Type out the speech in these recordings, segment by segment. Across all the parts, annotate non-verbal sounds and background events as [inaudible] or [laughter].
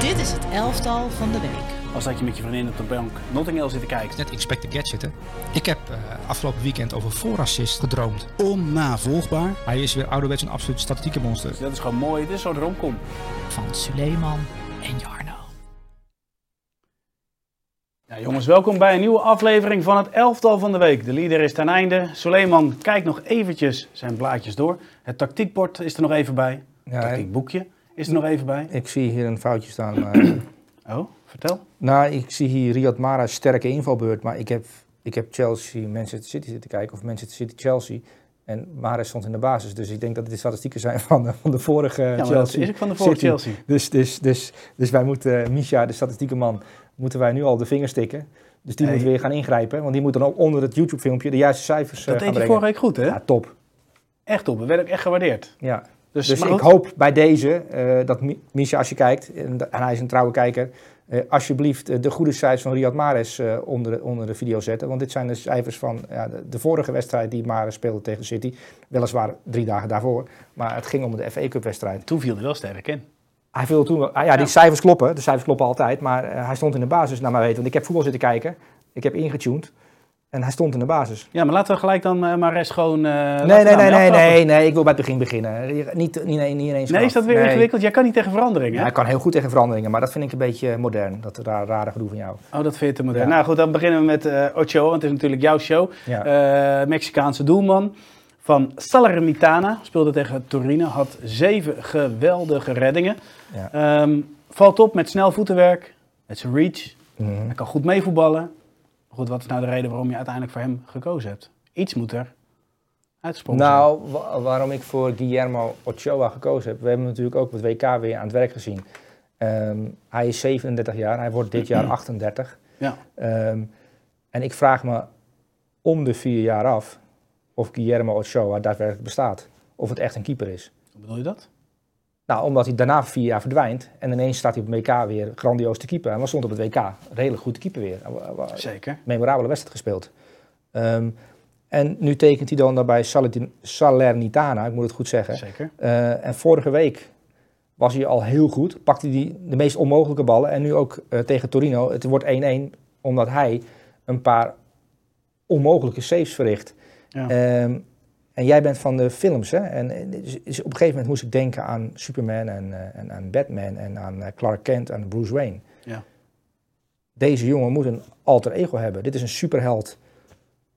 Dit is het elftal van de week. Als dat je met je vriendin op de bank Notting Hill zit te kijken. Net Inspector Gadget, hè? Ik heb uh, afgelopen weekend over voorassist gedroomd. Onnavolgbaar. Hij is weer ouderwets een absoluut statistieke monster. Dus dat is gewoon mooi. Het is zo'n romcom. Van Suleiman en Jarno. Ja, jongens, welkom bij een nieuwe aflevering van het elftal van de week. De leader is ten einde. Suleiman kijkt nog eventjes zijn blaadjes door. Het tactiekbord is er nog even bij. Het Ja, tactiekboekje is er nog even bij. ik zie hier een foutje staan. Maar, [clears throat] Oh, vertel. nou, ik zie hier Riyad Mahrez sterke invalbeurt, maar ik heb, ik heb Chelsea, Manchester City zitten kijken, of Manchester City, Chelsea. En Mahrez stond in de basis, dus ik denk dat het de statistieken zijn van de, van de vorige Ja, maar Chelsea. dat is ook van de vorige City. Chelsea. Dus, dus, dus, dus wij moeten, Misha, de statistiekenman, moeten wij nu al de vingers stikken. Dus die Hey. moet weer gaan ingrijpen, want die moet dan ook onder het YouTube-filmpje de juiste cijfers Dat eh, gaan deed je brengen. vorige week goed, hè? Ja, top. Echt op. We werden ook echt gewaardeerd. Ja. Dus, Dus ik hoop bij deze eh, dat Mi- Misha, als je kijkt, en, en hij is een trouwe kijker, eh, alsjeblieft eh, de goede cijfers van Riyad Mahrez eh, onder, de, onder de video zetten. Want dit zijn de cijfers van ja, de, de vorige wedstrijd die Mahrez speelde tegen City. Weliswaar drie dagen daarvoor, maar het ging om de FA Cup wedstrijd. Toen viel hij wel sterk in. Hij viel toen, wel- ah, ja, die Ja. cijfers kloppen, de cijfers kloppen altijd, maar eh, hij stond in de basis naar mijn weten. Want ik heb voetbal zitten kijken, ik heb ingetuned en hij stond in de basis. Ja, maar laten we gelijk dan eh, maar rest gewoon... laten Nee, nee, nee, nee, nee, nee, ik wil bij het begin beginnen. Niet, niet, niet, niet ineens Nee, is dat weer Nee. ingewikkeld? Jij kan niet tegen veranderingen, Ja, kan heel goed tegen veranderingen, maar dat vind ik een beetje modern. Dat rare, rare gedoe van jou. Oh, dat vind je te modern. Ja. Nou goed, dan beginnen we met eh Ochoa, want het is natuurlijk jouw show. Ja. Mexicaanse doelman van Salernitana. Speelde tegen Torino. Had zeven geweldige reddingen. Ehm, valt op met snel voetenwerk. Met zijn reach. Mhm. Hij kan goed meevoetballen. Goed, wat is nou de reden waarom je uiteindelijk voor hem gekozen hebt? Iets moet er uitgesprongen zijn. Nou, wa- waarom ik voor Guillermo Ochoa gekozen heb. We hebben natuurlijk ook het WK weer aan het werk gezien. Ehm, hij is 37 jaar, hij wordt dit jaar [clears throat] 38. Ja. Ehm, en ik vraag me om de vier jaar af of Guillermo Ochoa daadwerkelijk bestaat. Of het echt een keeper is. Hoe bedoel je dat? Nou, omdat hij daarna vier jaar verdwijnt en ineens staat hij op het WK weer grandioos te keeper. En we stond op het WK redelijk goed te keeper weer. Zeker. memorabele wedstrijd gespeeld. Ehm, en nu tekent hij dan daarbij Salerni- Salernitana, ik moet het goed zeggen. Zeker. Eh, en vorige week was hij al heel goed, pakte hij de meest onmogelijke ballen. En nu ook eh, tegen Torino. Het wordt 1-1, omdat hij een paar onmogelijke saves verricht. Ja. Ehm, en jij bent van de films, hè? En dus- op een gegeven moment moest ik denken aan Superman en, eh, en aan Batman en aan eh, Clark Kent en Bruce Wayne. Ja. Deze jongen moet een alter ego hebben. Dit is een superheld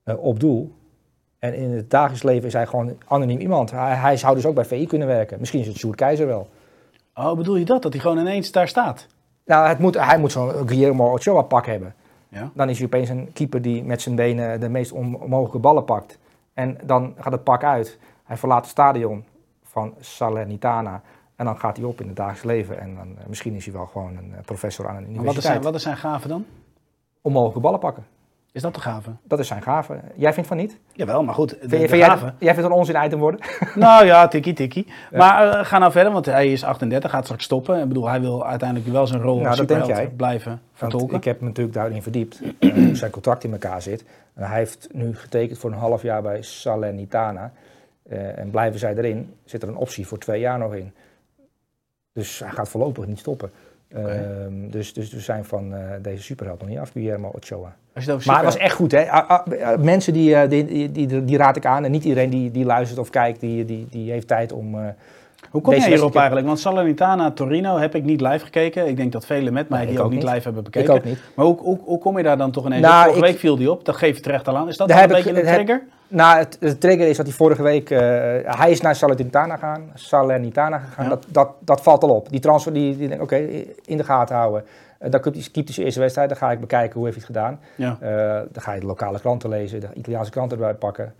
eh, op doel. En in het dagelijks leven is hij gewoon anoniem iemand. Hij, hij zou dus ook bij VI kunnen werken. Misschien is het Sjoerd Keizer wel. Oh, bedoel je dat? Dat hij gewoon ineens daar staat? Nou, het moet, hij moet zo'n Guillermo Ochoa pak hebben. Ja. Dan is hij opeens een keeper die met zijn benen de meest onmogelijke ballen pakt. En dan gaat het pak uit. Hij verlaat het stadion van Salernitana. En dan gaat hij op in het dagelijks leven. En dan, eh, misschien is hij wel gewoon een eh, professor aan een Maar wat is, universiteit. zijn, wat is zijn gave dan? Onmogelijke ballen pakken. Is dat de gave? Dat is zijn gave. Jij vindt van niet? Jawel, maar goed. De, Vind, je- de vind jij, gave. jij vindt het een onzin item worden? [laughs] Nou ja, tikkie tikkie. Maar eh, ga nou verder, want hij is 38, gaat straks stoppen. Ik bedoel, hij wil uiteindelijk wel zijn rol Nou, als jij. blijven Want vertolken. ik heb me natuurlijk daarin verdiept. eh, hoe zijn contract in elkaar zit. En hij heeft nu getekend voor een half jaar bij Salernitana. Eh, en blijven zij erin, zit er een optie voor twee jaar nog in. Dus hij gaat voorlopig niet stoppen. Ehm, dus, dus we zijn van eh, deze superheld nog niet af, Guillermo Ochoa. Als je het over Maar het was echt goed, hè? Ah, mensen die, eh, die, die, die, die raad ik aan. En niet iedereen die, die luistert of kijkt, die, die, die heeft tijd om... eh, Hoe kom deze jij hierop eigenlijk? Want Salernitana Torino heb ik niet live gekeken. Ik denk dat velen met mij Nee, die ik ook ook niet live hebben ik bekeken. ook niet. Maar hoe, hoe, hoe kom je daar dan toch ineens Nou, op? Vorige ik- week viel die op, dat geef je terecht al aan. Is dat een heb ik- beetje een heb- trigger? Nou, het, de trigger is dat hij vorige week... eh, hij is naar Salernitana gegaan. Salernitana gegaan. Ja. Dat, dat, dat valt al op. Die transfer, die, die oké, in de gaten houden. Eh, dan keept hij zijn eerste wedstrijd. Dan ga ik bekijken hoe heeft hij het gedaan. Ja. Eh, dan ga je de lokale kranten lezen, de Italiaanse kranten erbij pakken.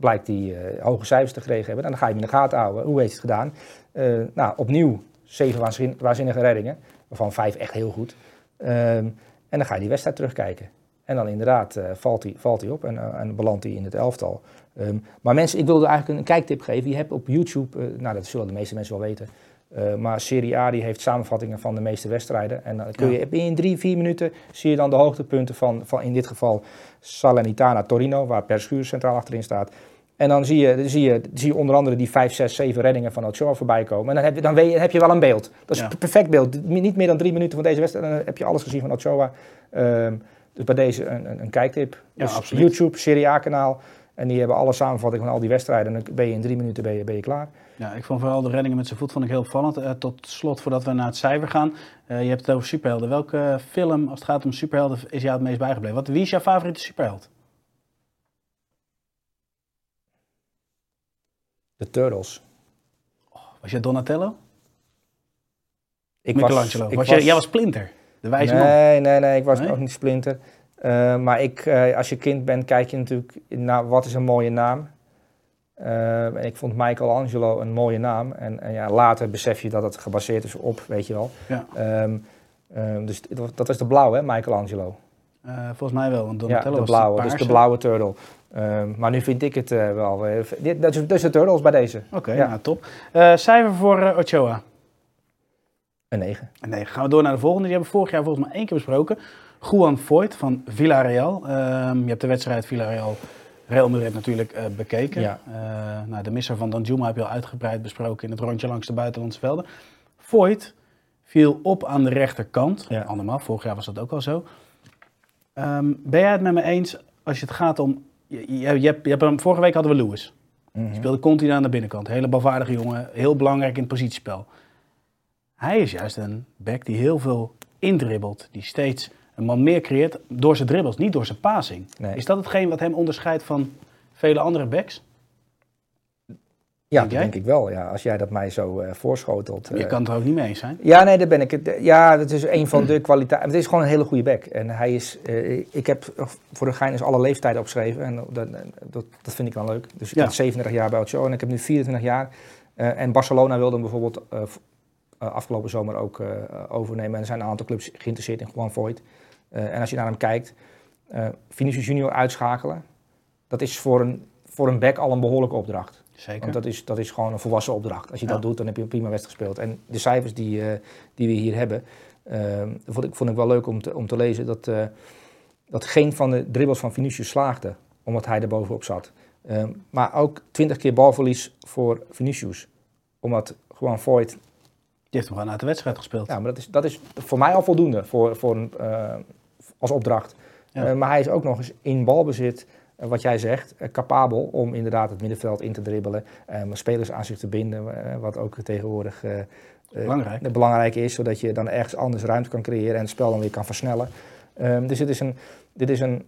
Blijkt hij eh, hoge cijfers te gekregen hebben. En dan ga je hem in de gaten houden. Hoe heeft hij het gedaan? Nou, opnieuw zeven waanzin- waanzinnige reddingen. Waarvan vijf echt heel goed. Ehm, en dan ga je die wedstrijd terugkijken. En dan inderdaad eh, valt, hij, valt hij op en, eh, en belandt hij in het elftal. Ehm, maar mensen, ik wilde eigenlijk een kijktip geven. Je hebt op YouTube, eh, nou dat zullen de meeste mensen wel weten. maar Serie A die heeft samenvattingen van de meeste wedstrijden. En dan kun je in drie, vier minuten zie je dan de hoogtepunten van, van in dit geval Salernitana Torino, waar Per Schuur centraal achterin staat. En dan zie je, dan zie je, zie je onder andere die 5, 6, 7 reddingen van Ochoa voorbij komen. En dan heb je, dan weet je, heb je wel een beeld. Dat is Ja. een perfect beeld. Niet meer dan drie minuten van deze wedstrijd. En dan heb je alles gezien van Ochoa. Ehm, dus bij deze een, een, een kijktip. Ja, dus absoluut. YouTube, Serie A kanaal. En die hebben alle samenvatting van al die wedstrijden. En dan ben je in drie minuten ben je, ben je klaar. Ja, ik vond vooral de reddingen met zijn voet vond ik heel opvallend. Eh, tot slot, voordat we naar het cijfer gaan. Eh, je hebt het over superhelden. Welke film, als het gaat om superhelden, is jou het meest bijgebleven? Wat, wie is jouw favoriete superheld? De Turtles. Was je Donatello? Ik Michelangelo? ik was, je, jij was Splinter, de wijze man. nee, nee, nee, ik was Nee? ook niet Splinter. Eh, maar ik, eh, als je kind bent, kijk je natuurlijk naar wat is een mooie naam. En ik vond Michelangelo een mooie naam. En, en ja, later besef je dat het gebaseerd is op, weet je wel. Ja. Ehm, ehm, dus dat is de blauwe, hè, Michelangelo. Volgens mij wel, want Ja, de blauwe, dus de blauwe turtle. Ehm, maar nu vind ik het wel. dat is dus de turtles bij deze. Oké, Ja. nou, top. Cijfer voor Ochoa? Een 9. Nee, gaan we door naar de volgende. Die hebben we vorig jaar volgens mij één keer besproken. Juan Voigt van Villarreal. Ehm, je hebt de wedstrijd Villarreal Real Madrid natuurlijk eh, bekeken. Ja. Eh, nou, de misser van Danjuma heb je al uitgebreid besproken in het rondje langs de buitenlandse velden. Voigt viel op aan de rechterkant. Ja. Andermaal, vorig jaar was dat ook al zo. Ehm, ben jij het met me eens als je het gaat om... Je, je, je hebt, je hebt hem, vorige week hadden we Lewis. Die speelde continu aan de binnenkant. Hele balvaardige jongen, heel belangrijk in het positiespel. Hij is juist een back die heel veel indribbelt. Die steeds een man meer creëert door zijn dribbles, niet door zijn passing. Nee. Is dat hetgeen wat hem onderscheidt van vele andere backs? Ja, Denk dat denk ik wel. Ja, als jij dat mij zo eh, voorschotelt. Je eh, kan het er ook niet mee eens zijn. Ja, nee, daar ben ik het. Ja, dat is een van de [clears throat] kwaliteiten. Het is gewoon een hele goede back. En hij is, eh, ik heb voor de gein is alle leeftijden opgeschreven. En dat, dat, dat vind ik dan leuk. Dus ik Ja. heb 37 jaar bij Ochoa en ik heb nu 24 jaar. Eh, en Barcelona wilde hem bijvoorbeeld eh, eh, afgelopen zomer ook eh, overnemen. En er zijn een aantal clubs geïnteresseerd in Juan Voigt. Eh, en als je naar hem kijkt, eh Vinicius Junior uitschakelen. Dat is voor een, voor een back al een behoorlijke opdracht. Zeker. Want dat is, dat is gewoon een volwassen opdracht. Als je Ja. dat doet, dan heb je een prima wedstrijd gespeeld. En de cijfers die, eh, die we hier hebben, ehm, vond, ik, vond ik wel leuk om te, om te lezen. Dat, eh, dat geen van de dribbles van Vinicius slaagde, omdat hij er bovenop zat. Ehm, maar ook 20 keer balverlies voor Vinicius. Omdat gewoon Voigt... Die heeft hem gewoon uit de wedstrijd gespeeld. Ja, maar dat is, dat is voor mij al voldoende voor, voor een, eh, als opdracht. Ja. Eh, maar hij is ook nog eens in balbezit, eh, wat jij zegt, capabel om inderdaad het middenveld in te dribbelen. spelers aan zich te binden, wat ook tegenwoordig Belangrijk. belangrijk is. Zodat je dan ergens anders ruimte kan creëren en het spel dan weer kan versnellen. Ehm, dus dit is, een, dit is een,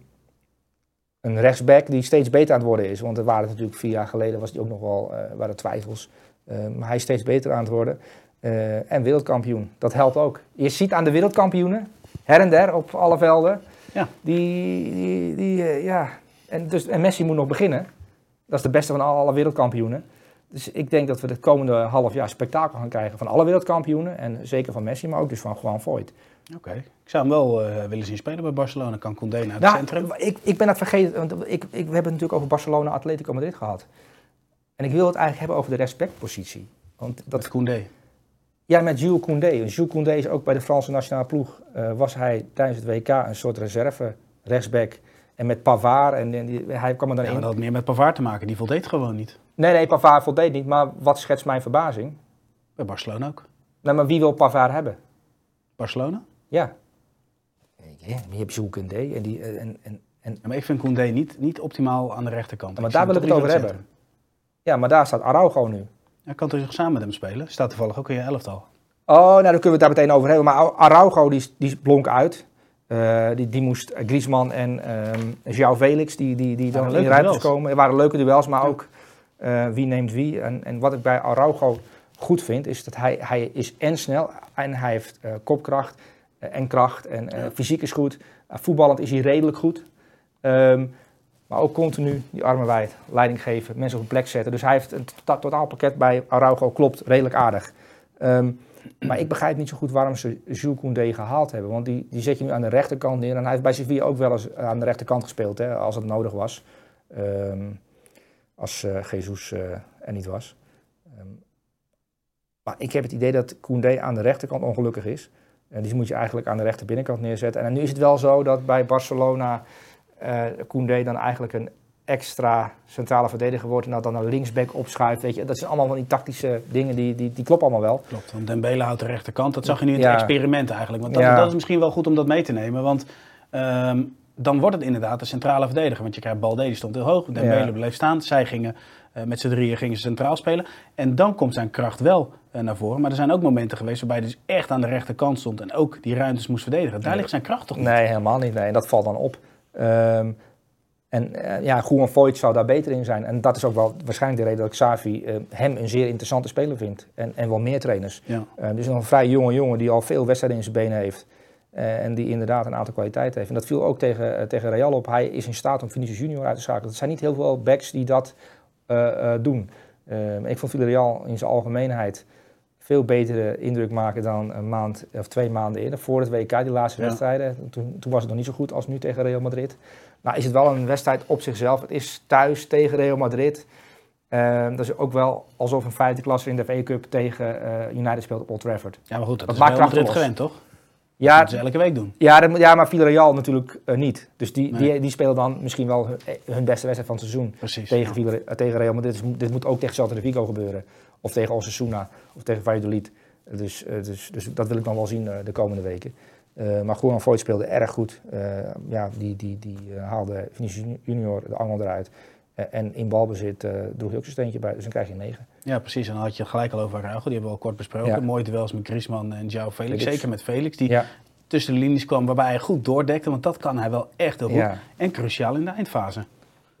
een rechtsback die steeds beter aan het worden is. Want er waren natuurlijk vier jaar geleden, was die ook nog wel, waren twijfels. Ehm, maar hij is steeds beter aan het worden. Eh, en wereldkampioen, dat helpt ook. Je ziet aan de wereldkampioenen, her en der op alle velden, Ja. die, die, die eh, ja. En, dus, en Messi moet nog beginnen. Dat is de beste van alle, alle wereldkampioenen. Dus ik denk dat we het komende half jaar spektakel gaan krijgen van alle wereldkampioenen. En zeker van Messi, maar ook dus van Juan Voigt. Oké. Ik zou hem wel eh, willen zien spelen bij Barcelona. Kan Condé naar het Nou, centrum. ik, ik ben het vergeten, want ik, ik, we hebben het natuurlijk over Barcelona, Atletico Madrid gehad. En ik wil het eigenlijk hebben over de respectpositie. Want Dat dat, Condé. Ja, met Jules Koundé. Jules Koundé is ook bij de Franse nationale ploeg, eh, was hij tijdens het WK een soort reserve rechtsback. En met Pavard, en, en die, hij kwam er dan Ja, in. maar dat had meer met Pavard te maken. Die voldeed gewoon niet. Nee, nee, Pavard voldeed niet, maar wat schetst mijn verbazing? Bij Barcelona ook. Nou, maar wie wil Pavard hebben? Barcelona? Ja. Ja, je hebt Jules Koundé en die... eh, En, en, en, Ja, maar ik vind Condé niet, niet optimaal aan de rechterkant. maar Ik daar wil ik het over hebben. ja, maar daar staat Araujo nu. Ja, kan toch samen met hem spelen? Staat toevallig ook in je elftal. Oh, nou, daar kunnen we het daar meteen over hebben. Maar Araujo, die, die blonk uit. Eh, die, die moest Griezmann en ehm João Felix, die, die, die dan in de ruimtes komen. Er waren leuke duels, maar Ja. ook eh, wie neemt wie. En, en wat ik bij Araujo goed vind, is dat hij, hij is en snel en hij heeft eh, kopkracht en kracht. En Ja. fysiek is goed. Voetballend is hij redelijk goed. Ehm, maar ook continu die armen wijd, leiding geven, mensen op een plek zetten. Dus hij heeft een tota- totaalpakket bij Araujo, klopt, redelijk aardig. Ehm, maar ik begrijp niet zo goed waarom ze Jules Koundé gehaald hebben. Want die, die zet je nu aan de rechterkant neer. En hij heeft bij Sevilla ook wel eens aan de rechterkant gespeeld, hè, als het nodig was. Ehm, als eh Jesus eh, er niet was. Ehm, maar ik heb het idee dat Koundé aan de rechterkant ongelukkig is. En die moet je eigenlijk aan de rechter binnenkant neerzetten. En nu is het wel zo dat bij Barcelona eh Koundé dan eigenlijk een extra centrale verdediger wordt en dat dan een linksback opschuift. Weet je, dat zijn allemaal van die tactische dingen die, die, die kloppen allemaal wel. Klopt, want Dembele houdt de rechterkant. Dat zag je nu in het Ja. experiment eigenlijk. Want dat, Ja. dat is misschien wel goed om dat mee te nemen. Want ehm, dan wordt het inderdaad een centrale verdediger. Want je krijgt Balde, die stond heel hoog. Dembele Ja. bleef staan. Zij gingen eh, met z'n drieën gingen ze centraal spelen. En dan komt zijn kracht wel eh, naar voren. Maar er zijn ook momenten geweest waarbij hij dus echt aan de rechterkant stond. En ook die ruimtes moest verdedigen. Daar ligt zijn kracht toch niet? Nee, helemaal niet. Nee, en dat valt dan op. Ehm, en eh, ja, Goeman Voigt zou daar beter in zijn. En dat is ook wel waarschijnlijk de reden dat Xavi eh, hem een zeer interessante speler vindt. En, en wel meer trainers. Ja. Eh, dus nog een vrij jonge jongen die al veel wedstrijden in zijn benen heeft. En die inderdaad een aantal kwaliteiten heeft. En dat viel ook tegen, tegen Real op. Hij is in staat om Vinicius Junior uit te schakelen. Er zijn niet heel veel backs die dat doen. Ehm, ik vond Villarreal in zijn algemeenheid veel betere indruk maken dan een maand of twee maanden eerder. Voor het WK, die laatste Ja. wedstrijden. Toen, toen was het nog niet zo goed als nu tegen Real Madrid. Nou is het wel een wedstrijd op zichzelf. Het is thuis tegen Real Madrid. Ehm, dat is ook wel alsof een vijfde klasse in de FA Cup tegen eh, United speelt op Old Trafford. Ja, maar goed, dat, Dat is maakt Real Madrid gewend, toch? Ja, Dat ze elke week doen. ja, dat ja maar Villarreal natuurlijk eh, niet. Dus die, Nee. die, die spelen dan misschien wel hun, hun beste wedstrijd van het seizoen. Precies. Tegen, ja. Tegen Real Madrid. Dus dit moet ook tegen Celta de Vigo gebeuren. Of tegen Osasuna. Of tegen Valladolid. Dus, eh, dus, dus dat wil ik dan wel zien eh, de komende weken. Eh, maar Juan Voigt speelde erg goed. Ja, die, die, die haalde Vinicius Junior de angel eruit. En in balbezit droeg hij ook zijn steentje bij. Dus dan krijg je een 9. Ja, precies. En dan had je gelijk al over Araujo. Die hebben we al kort besproken. Ja. Mooie duels met Griezmann en João Felix. Felix. Zeker met Felix, die Ja, tussen de linies kwam. Waarbij hij goed doordekte. Want dat kan hij wel echt heel goed. ja. En cruciaal in de eindfase.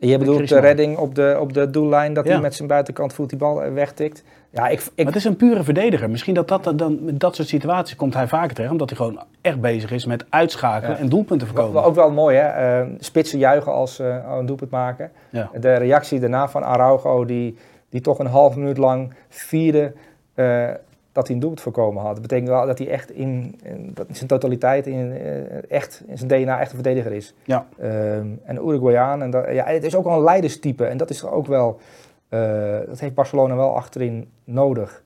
Je bedoelt de redding op de, op de doellijn. Dat Ja. hij met zijn buitenkant voet die bal eh, wegtikt. Ja, ik, ik, Maar het is een pure verdediger. Misschien dat, dat dan met dat soort situaties komt hij vaker terecht. Omdat hij gewoon echt bezig is met uitschakelen Ja. en doelpunten voorkomen. ook wel mooi, hè? Eh, spitsen juichen als eh een doelpunt maken. Ja. De reactie daarna van Araujo, die, die toch een half minuut lang vierde eh, dat hij een doelpunt voorkomen had. Dat betekent wel dat hij echt in, in, zijn totaliteit, in, eh, echt, in zijn DNA echt een verdediger is. Ja. Ehm, en Uruguayaan, en dat, ja, het is ook wel een leiderstype. En dat is ook wel, eh, dat heeft Barcelona wel achterin nodig.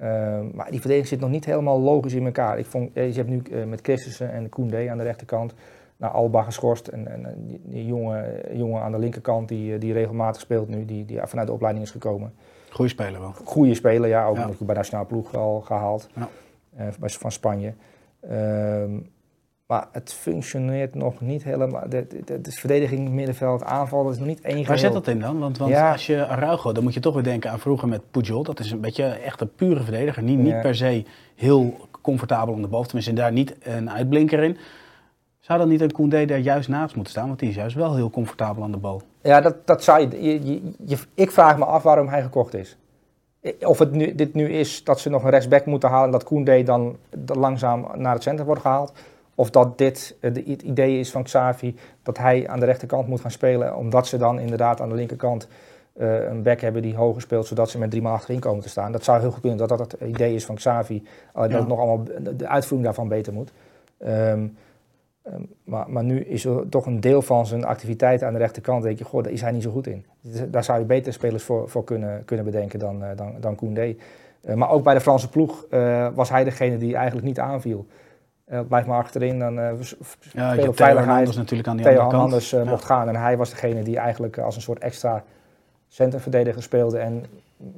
Ehm, maar die verdediging zit nog niet helemaal logisch in elkaar. Ik vond, eh, je hebt nu met Christensen en Koundé aan de rechterkant. Nou, Alba geschorst en, en, en die, die jongen, jongen aan de linkerkant die, die regelmatig speelt nu, die, die vanuit de opleiding is gekomen. Goeie speler wel. Goede speler, ja, ook Ja. bij de nationale ploeg al gehaald, Ja. eh, van Spanje. Ehm, maar het functioneert nog niet helemaal. De, de, de, de verdediging, middenveld, aanval, dat is nog niet één Waar geheel. zit dat in dan? Want, want Ja. als je Araujo, dan moet je toch weer denken aan vroeger met Pujol. Dat is een beetje echt een pure verdediger. Niet, niet per se heel comfortabel om de bal. Tenminste, daar niet een uitblinker in. Zou dan niet een Koundé daar juist naast moeten staan? Want die is juist wel heel comfortabel aan de bal. Ja, dat, dat zou je, je, je- je- Ik vraag me af waarom hij gekocht is. Of het nu, dit nu is dat ze nog een rechtsback moeten halen en dat Koundé dan langzaam naar het centrum wordt gehaald. Of dat dit eh, het idee is van Xavi dat hij aan de rechterkant moet gaan spelen. Omdat ze dan inderdaad aan de linkerkant eh, een back hebben die hoger speelt. Zodat ze met drie man achterin komen te staan. Dat zou heel goed kunnen dat dat het idee is van Xavi. Alleen dat Ja. het nog allemaal de- de uitvoering daarvan beter moet. Ehm, ehm, maar, maar nu is er toch een deel van zijn activiteit aan de rechterkant. denk je, goh, daar is hij niet zo goed in. Dus Daar zou je betere spelers voor, voor kunnen, kunnen bedenken dan, eh, dan, dan Koundé. Eh, maar ook bij de Franse ploeg eh, was hij degene die eigenlijk niet aanviel. Eh blijf maar achterin, dan eh v- Ja, hebt Theo veiligheid. Hernandez natuurlijk aan die Theo andere kant. Hernandez eh, Ja. mocht gaan en hij was degene die eigenlijk eh, als een soort extra centrumverdediger speelde en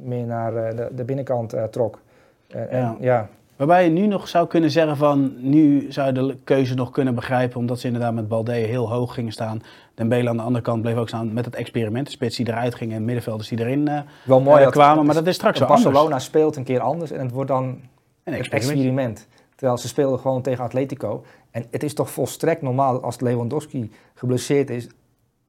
meer naar eh, de, de binnenkant eh, trok. Eh, en, Ja. Waarbij je nu nog zou kunnen zeggen van, nu zou je de keuze nog kunnen begrijpen, omdat ze inderdaad met Balde heel hoog gingen staan. Dembele aan de andere kant bleef ook staan met het experiment. De spits die eruit ging en middenvelders die erin eh, Wel mooi eh, dat kwamen. Maar dat is straks Barcelona anders. speelt een keer anders en het wordt dan Een een experiment. Terwijl ze speelden gewoon tegen Atletico. En het is toch volstrekt normaal als Lewandowski geblesseerd is,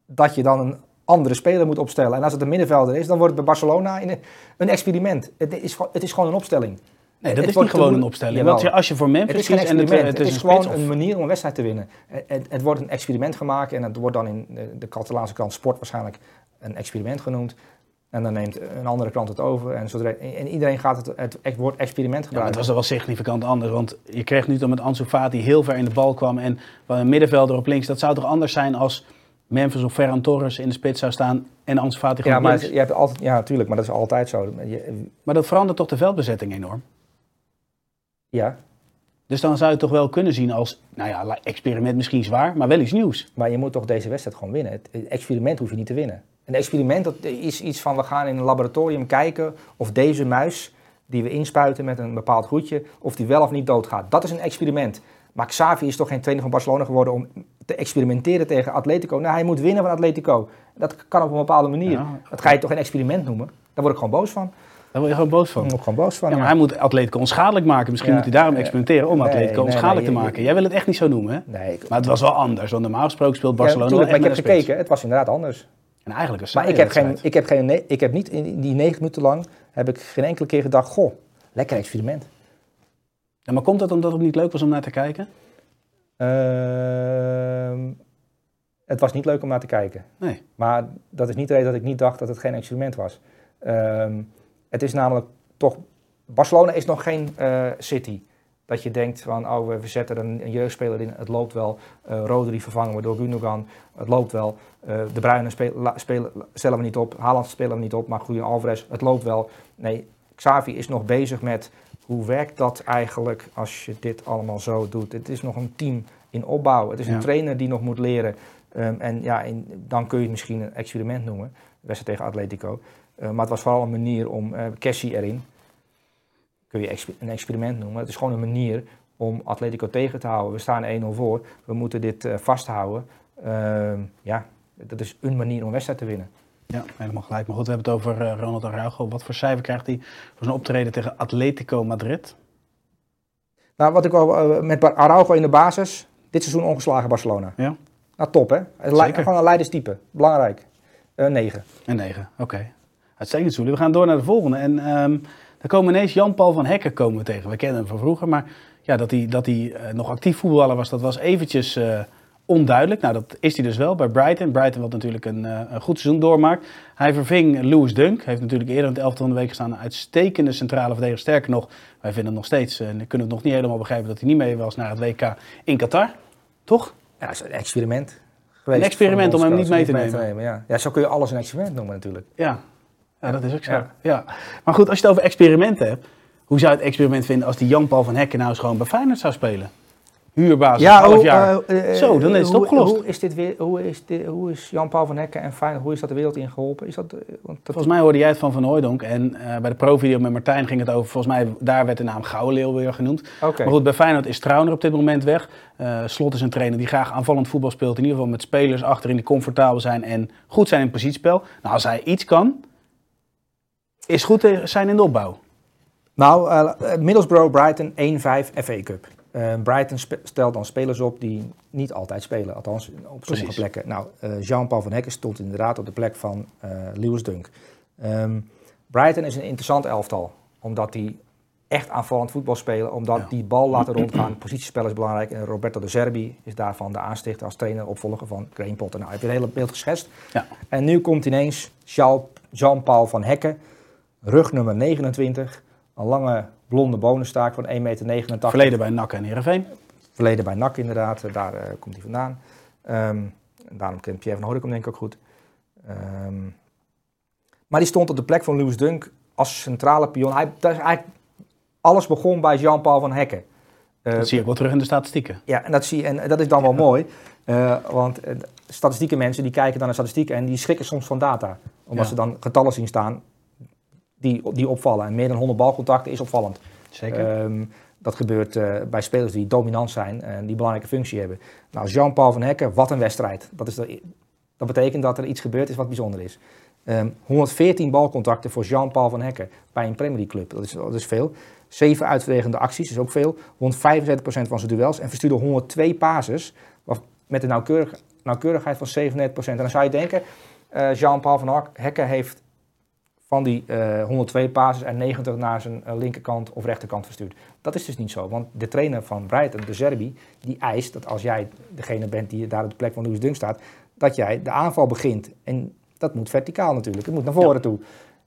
dat je dan een andere speler moet opstellen. En als het een middenvelder is, dan wordt het bij Barcelona een, een experiment. Het is, het is gewoon een opstelling. Nee, dat Het is niet gewoon een opstelling. Jawel. Want je- als je voor Het Memphis is geen kiest en het, experiment. het Het, is is gewoon een manier om een wedstrijd te winnen. Het, het, het wordt een experiment gemaakt en het wordt dan in de, de Catalaanse krant Sport waarschijnlijk een experiment genoemd. En dan neemt een andere krant het over. En, zodra, en iedereen gaat het, het, het woord experiment Ja, gebruiken. het was wel significant anders. Want je kreeg nu dan met Ansu Fati heel ver in de bal kwam. En een middenvelder op links. Dat zou toch anders zijn als Memphis of Ferran Torres in de spits zou staan. En Ansu Fati gewoon ja, maar links. het- je hebt altijd, ja, natuurlijk, maar dat is altijd zo. Je- Maar dat verandert toch de veldbezetting enorm? Ja, Dus dan zou je het toch wel kunnen zien als, nou ja, experiment misschien zwaar, maar wel iets nieuws. Maar je moet toch deze wedstrijd gewoon winnen. Het experiment hoef je niet te winnen. Een experiment dat is iets van we gaan in een laboratorium kijken of deze muis die we inspuiten met een bepaald goedje, of die wel of niet doodgaat. Dat is een experiment. Maar Xavi is toch geen trainer van Barcelona geworden om te experimenteren tegen Atletico. Nou, hij moet winnen van Atletico. Dat kan op een bepaalde manier. Ja. Dat ga je toch geen experiment noemen? Daar word ik gewoon boos van. Daar word je gewoon boos Daar van. word ik gewoon boos van. Ja, maar hij moet Atletico onschadelijk maken. Misschien Ja, moet hij daarom experimenteren om Nee, Atletico nee, onschadelijk nee, te maken. Jij wil het echt niet zo noemen, hè? Nee, ik, Maar het was wel anders, want normaal gesproken speelt Barcelona tuurlijk, maar ik heb gekeken. Het was inderdaad anders. En eigenlijk een Maar ik heb, geen, ik, heb geen, ik heb niet in die negen minuten lang heb ik geen enkele keer gedacht, goh, lekker experiment. Ja, maar komt dat omdat het niet leuk was om naar te kijken? Ehm, het was niet leuk om naar te kijken. Nee. Maar dat is niet de reden dat ik niet dacht dat het geen experiment was. Ehm, het is namelijk toch... Barcelona is nog geen eh, City. Dat je denkt van, oh, we zetten er een, een jeugdspeler in, het loopt wel. Eh Rodri vervangen we door Gundogan, het loopt wel. Eh, de Bruyne speel- la- spelen, stellen we niet op, Haaland spelen we niet op, maar Julian Alvarez, het loopt wel. Nee, Xavi is nog bezig met hoe werkt dat eigenlijk als je dit allemaal zo doet. Het is nog een team in opbouw. Het is een trainer die nog moet leren. Ehm, en ja, in- dan kun je het misschien een experiment noemen. De wedstrijd tegen Atletico. Eh, maar het was vooral een manier om uh, Cassie erin. Kun je een experiment noemen. Het is gewoon een manier om Atletico tegen te houden. We staan 1-0 voor. We moeten dit eh, vasthouden. Ehm, ja, dat is een manier om wedstrijd te winnen. Ja, helemaal gelijk. Maar goed, we hebben het over eh, Ronald Araujo. Wat voor cijfer krijgt hij voor zijn optreden tegen Atletico Madrid? Nou, wat ik al eh, met Araujo in de basis. Dit seizoen ongeslagen Barcelona. Ja. Nou, top hè. Gewoon een leiderstype. Belangrijk. Eh 9. Een 9, oké. Uitstekend, Soelie. We gaan door naar de volgende. En ehm dan komen ineens Jan-Paul van Hekken komen we tegen. We kennen hem van vroeger, maar ja, dat hij, dat hij eh, nog actief voetballer was, dat was eventjes eh, onduidelijk. Nou, dat is hij dus wel bij Brighton. Brighton wat natuurlijk een, eh, een goed seizoen doormaakt. Hij verving Lewis Dunk. Heeft natuurlijk eerder in het elftal van de week gestaan. Een uitstekende centrale verdediger. Sterker nog, wij vinden nog steeds, en kunnen het nog niet helemaal begrijpen, dat hij niet mee was naar het WK in Qatar. Toch? Ja, dat is een experiment. Geweest Een experiment om hem niet mee te nemen. ja. ja, zo kun je alles een experiment noemen natuurlijk. Ja, ja dat is ook zo. Ja. Ja. Maar goed, als je het over experimenten hebt, hoe zou je het experiment vinden als die Jan-Paul van Hekken nou eens gewoon bij Feyenoord zou spelen? Huurbasis, een half jaar. eh, eh, Zo, dan is het hoe- opgelost. Hoe is, dit weer, hoe is, dit, hoe is Jan-Paul van Hekken en Feyenoord, hoe is dat de wereld ingeholpen? Is dat, eh, want dat, Volgens mij hoorde jij het van Van Hooijdonk en eh, bij de pro-video met Martijn ging het over, volgens mij daar werd de naam Gouwenleeuw weer genoemd. Oké. Maar goed, bij Feyenoord is Trauner op dit moment weg. Eh, Slot is een trainer die graag aanvallend voetbal speelt, in ieder geval met spelers achterin die comfortabel zijn en goed zijn in positiespel. Nou, als hij iets kan, is goed zijn in de opbouw. Nou, eh, Middlesbrough, Brighton 1-5 FA Cup. Eh, Brighton stelt dan spelers op die niet altijd spelen, althans op sommige Precies. plekken. Nou, eh, Jean-Paul van Hekken stond inderdaad op de plek van eh, Lewis Dunk. Ehm, Brighton is een interessant elftal, omdat die echt aanvallend voetbal spelen, omdat Ja. die bal laten rondgaan. Positiespel is belangrijk en Roberto de Zerbi is daarvan de aanstichter als trainer, opvolger van Graham Potter. Nou, heb je het hele beeld geschetst. Ja. En nu komt ineens Jean- Jean-Paul van Hekken, rug nummer 29, een lange blonde bonenstaak van 1,89 meter. Verleden bij NAC en Heerenveen. Verleden bij NAC inderdaad, daar eh, komt hij vandaan. Ehm, daarom kent Pierre van hem denk ik ook goed. Ehm, maar die stond op de plek van Lewis Dunk als centrale pion. Hij, dat is eigenlijk, alles begon bij Jean-Paul van Hekken. Eh, Dat zie je ook wel terug in de statistieken. ja, en dat, zie en dat is dan wel mooi. eh, want statistieke mensen die kijken dan naar statistieken en die schrikken soms van data. Omdat Ja. ze dan getallen zien staan die, die opvallen. En meer dan 100 balcontacten is opvallend. Zeker. Ehm, dat gebeurt eh, bij spelers die dominant zijn en die belangrijke functie hebben. Nou, Jean-Paul van Hekken, wat een wedstrijd. Dat, is de, dat betekent dat er iets gebeurd is wat bijzonder is. Ehm, 114 balcontacten voor Jean-Paul van Hekken bij een Premier League club. Dat is, dat is veel. 7 uitverdedigende acties, is ook veel. Won 75% van zijn duels en verstuurde 102 passes wat- met een nauwkeurig, nauwkeurigheid van 37%. En dan zou je denken, eh, Jean-Paul van Hekken heeft van die eh, 102 passes en 90 naar zijn eh, linkerkant of rechterkant verstuurd. Dat is dus niet zo, want de trainer van Brighton, de Zerbi, die eist dat als jij degene bent die daar op de plek van Louis Dunk staat, dat jij de aanval begint. En dat moet verticaal natuurlijk, het moet naar voren toe.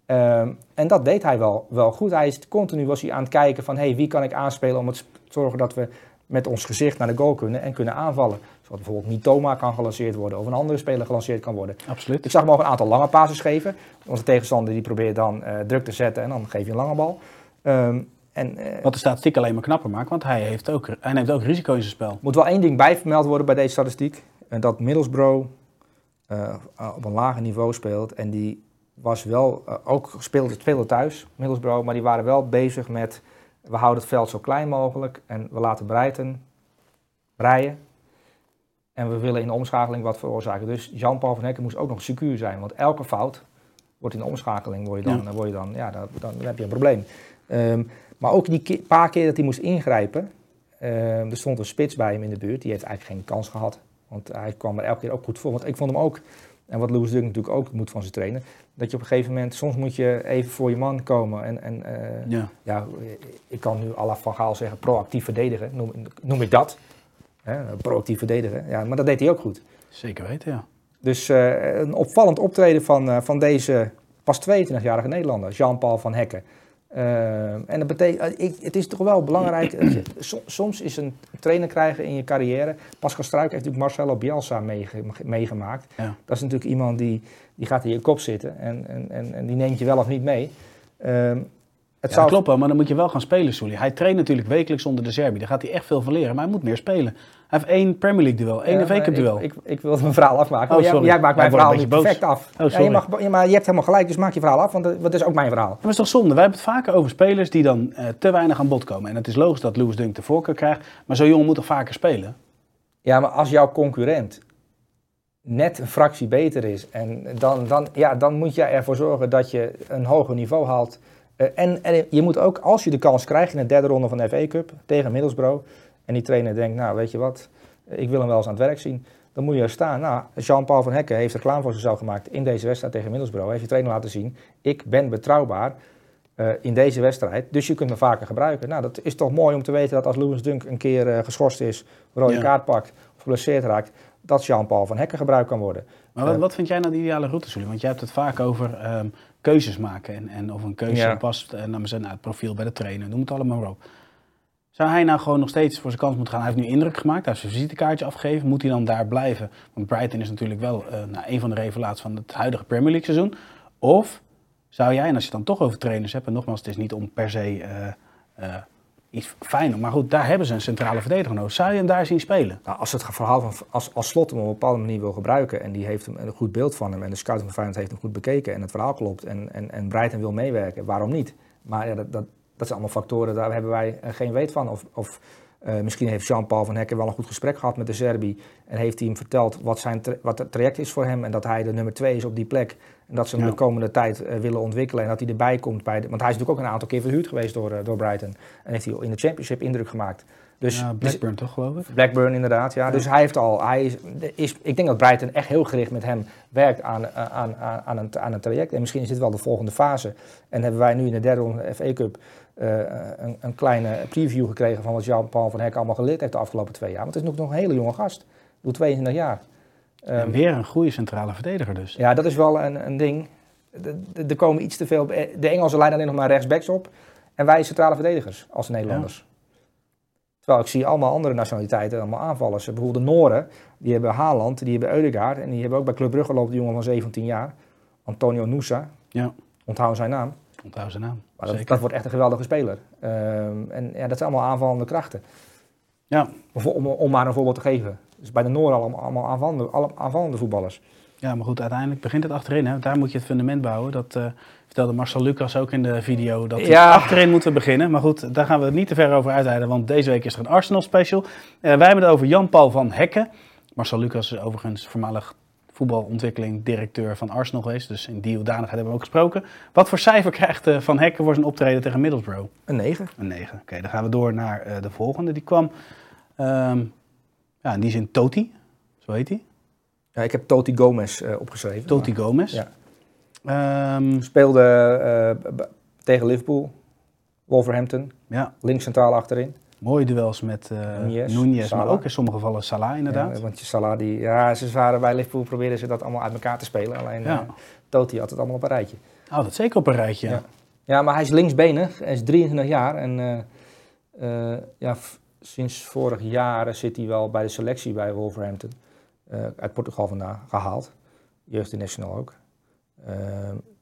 Ehm, en dat deed hij wel, wel goed. Hij is continu was hij aan het kijken van hey, wie kan ik aanspelen om het te zorgen dat we met ons gezicht naar de goal kunnen en kunnen aanvallen. Zodat bijvoorbeeld Mitoma kan gelanceerd worden of een andere speler gelanceerd kan worden. Absoluut. Ik zag hem ook een aantal lange passes geven. Onze tegenstander die probeert dan eh, druk te zetten en dan geef je een lange bal. Ehm, en eh, Wat de statistiek alleen maar knapper maakt, want hij, heeft ook, hij neemt ook risico in zijn spel. moet wel één ding bijvermeld worden bij deze statistiek. En dat Middlesbrough eh, op een lager niveau speelt. En die was wel, eh, ook speelde, speelde thuis, Middlesbrough, maar die waren wel bezig met... We houden het veld zo klein mogelijk en we laten Breiten rijden. En we willen in de omschakeling wat veroorzaken. Dus Jean-Paul van Hekken moest ook nog secuur zijn. Want elke fout wordt in de omschakeling, word je dan, Ja. word je dan, ja, dan, dan heb je een probleem. Ehm, maar ook die ke- paar keer dat hij moest ingrijpen, ehm, er stond een spits bij hem in de buurt. Die heeft eigenlijk geen kans gehad. Want hij kwam er elke keer ook goed voor. Want ik vond hem ook, en wat Louis Dunk natuurlijk ook moet van zijn trainen, dat je op een gegeven moment, soms moet je even voor je man komen. En, en eh, Ja. ja, ik kan nu à la Van Gaal zeggen, proactief verdedigen, noem, noem ik dat. Hè, proactief verdedigen, ja, maar dat deed hij ook goed. Zeker weten, ja. Dus eh, een opvallend optreden van, eh, van deze pas 22-jarige Nederlander, Jean-Paul van Hekken. Eh, en dat betekent, ik, het is toch wel belangrijk, [clears throat] so- soms is een trainer krijgen in je carrière. Pascal Struik heeft natuurlijk Marcelo Bielsa meege- meegemaakt. Ja. Dat is natuurlijk iemand die, die gaat in je kop zitten en, en, en, en die neemt je wel of niet mee. Ehm, het Ja, zou klopt wel, maar dan moet je wel gaan spelen, Soelie. Hij traint natuurlijk wekelijks onder de Serbi. Daar gaat hij echt veel van leren, maar hij moet meer spelen. Hij heeft één Premier League duel, één Ja, FA Cup duel. Ik, ik, ik wilde mijn verhaal afmaken. Oh, jij, sorry. jij maakt mijn verhaal niet boos. perfect af. Oh, Ja, je, mag, maar je hebt helemaal gelijk, dus maak je verhaal af, want dat, is ook mijn verhaal. Maar dat is toch zonde? Wij hebben het vaker over spelers die dan eh, te weinig aan bod komen. En het is logisch dat Louis Dunk de voorkeur krijgt, maar zo'n jongen moet toch vaker spelen? Ja, maar als jouw concurrent net een fractie beter is, en dan, dan, ja, dan moet je ervoor zorgen dat je een hoger niveau haalt. Eh, en, en je moet ook, als je de kans krijgt in de derde ronde van de FA Cup tegen Middlesbrough, en die trainer denkt, nou weet je wat, ik wil hem wel eens aan het werk zien, dan moet je er staan. Nou, Jean-Paul van Hekken heeft reclame voor zichzelf gemaakt in deze wedstrijd tegen Middlesbrough. Hij heeft je trainer laten zien, ik ben betrouwbaar eh, in deze wedstrijd, dus je kunt me vaker gebruiken. Nou, dat is toch mooi om te weten dat als Louis Dunk een keer eh, geschorst is, rode Ja. kaart pakt of geblesseerd raakt, dat Jean-Paul van Hekken gebruikt kan worden. Maar wat, wat vind jij nou de ideale route, Soelie? Want jij hebt het vaak over ehm, keuzes maken. En, en of een keuze Ja. past eh, naar zijn- naar het profiel bij de trainer. Noem het allemaal maar op. Zou hij nou gewoon nog steeds voor zijn kans moeten gaan? Hij heeft nu indruk gemaakt, hij heeft zijn visitekaartje afgegeven. Moet hij dan daar blijven? Want Brighton is natuurlijk wel eh, nou, een van de revelaties van het huidige Premier League seizoen. Of zou jij, en als je het dan toch over trainers hebt, en nogmaals, het is niet om per se eh, iets fijn, maar goed, daar hebben ze een centrale verdediger nodig. Zou je hem daar zien spelen? Nou, als het verhaal van als, als Slot hem op een bepaalde manier wil gebruiken en die heeft hem een goed beeld van hem en de scouting van Feyenoord heeft hem goed bekeken en het verhaal klopt en, en, en Breiten wil meewerken, waarom niet? Maar ja, dat, dat, dat zijn allemaal factoren, daar hebben wij eh, geen weet van. Of, of eh, misschien heeft Jean-Paul van Hekken wel een goed gesprek gehad met de Serbi en heeft hij hem verteld wat, zijn wat het traject is voor hem en dat hij de nummer twee is op die plek en dat ze hem Ja. de komende tijd eh, willen ontwikkelen en dat hij erbij komt bij de, want hij is natuurlijk ook een aantal keer verhuurd geweest door, eh, door Brighton en heeft hij in de Championship indruk gemaakt. Dus, ja, dus- Blackburn toch, geloof ik? Blackburn inderdaad, ja. Ja. Dus hij heeft al, hij is, is, ik denk dat Brighton echt heel gericht met hem werkt aan, aan, aan, aan, een, aan een traject. En misschien is dit wel de volgende fase. En hebben wij nu in de derde ronde FA Cup eh, een, een kleine preview gekregen van wat Jean-Paul van Hek allemaal geleerd heeft de afgelopen twee jaar. Want het is nog, nog een hele jonge gast. Bedoel, 22 jaar. En Ehm, weer een goede centrale verdediger dus. ja, dat is wel een, een ding. De- de- Er komen iets te veel. De Engelsen leiden alleen nog maar rechtsbacks op. En wij centrale verdedigers als Nederlanders. Terwijl ik zie allemaal andere nationaliteiten, allemaal aanvallers. Bijvoorbeeld de Noren, die hebben Haaland, die hebben Eudegaard. En die hebben ook bij Club Brugge loopt die jongen van 17 jaar. Antonio Nusa. Ja. Onthoud zijn naam. Onthoud zijn naam. Maar dat, wordt echt een geweldige speler. Ehm, en ja, dat zijn allemaal aanvallende krachten. Ja. Om, om, om maar een voorbeeld te geven. Dus bij de Noren allemaal, allemaal aanvallende, alle- aanvallende voetballers. Ja, maar goed, uiteindelijk begint het achterin. Hè? Daar moet je het fundament bouwen. Dat eh, vertelde Marcel Lucas ook in de video. Dat Ja. achterin moeten we beginnen. Maar goed, daar gaan we het niet te ver over uitweiden. Want deze week is er een Arsenal special. Eh, wij hebben het over Jan-Paul van Hekken. Marcel Lucas is overigens voormalig voetbalontwikkeling directeur van Arsenal geweest. Dus in die hoedanigheid hebben we ook gesproken. Wat voor cijfer krijgt eh, Van Hekken voor zijn optreden tegen Middlesbrough? Een 9. Een 9. Oké, dan gaan we door naar de volgende. Die kwam, ehm, ja, in die zin Toti. Zo heet hij. Ja, ik heb Toti Gomez eh, opgeschreven. Toti Gomez. Ja. Ehm, Speelde eh, tegen Liverpool, Wolverhampton, ja, links centraal achterin. mooie duels met eh Nunez, Nunez, maar ook in sommige gevallen Salah inderdaad. Ja, want je Salah, die, ja, ze waren bij Liverpool probeerden ze dat allemaal uit elkaar te spelen. Alleen Ja. Totti had het allemaal op een rijtje. Oh, dat zeker op een rijtje. Ja. Ja. Maar hij is linksbenig. Hij is 23 jaar en ja, sinds vorig jaar zit hij wel bij de selectie bij Wolverhampton. Eh, uit Portugal vandaan gehaald. Jeugd international ook. Eh,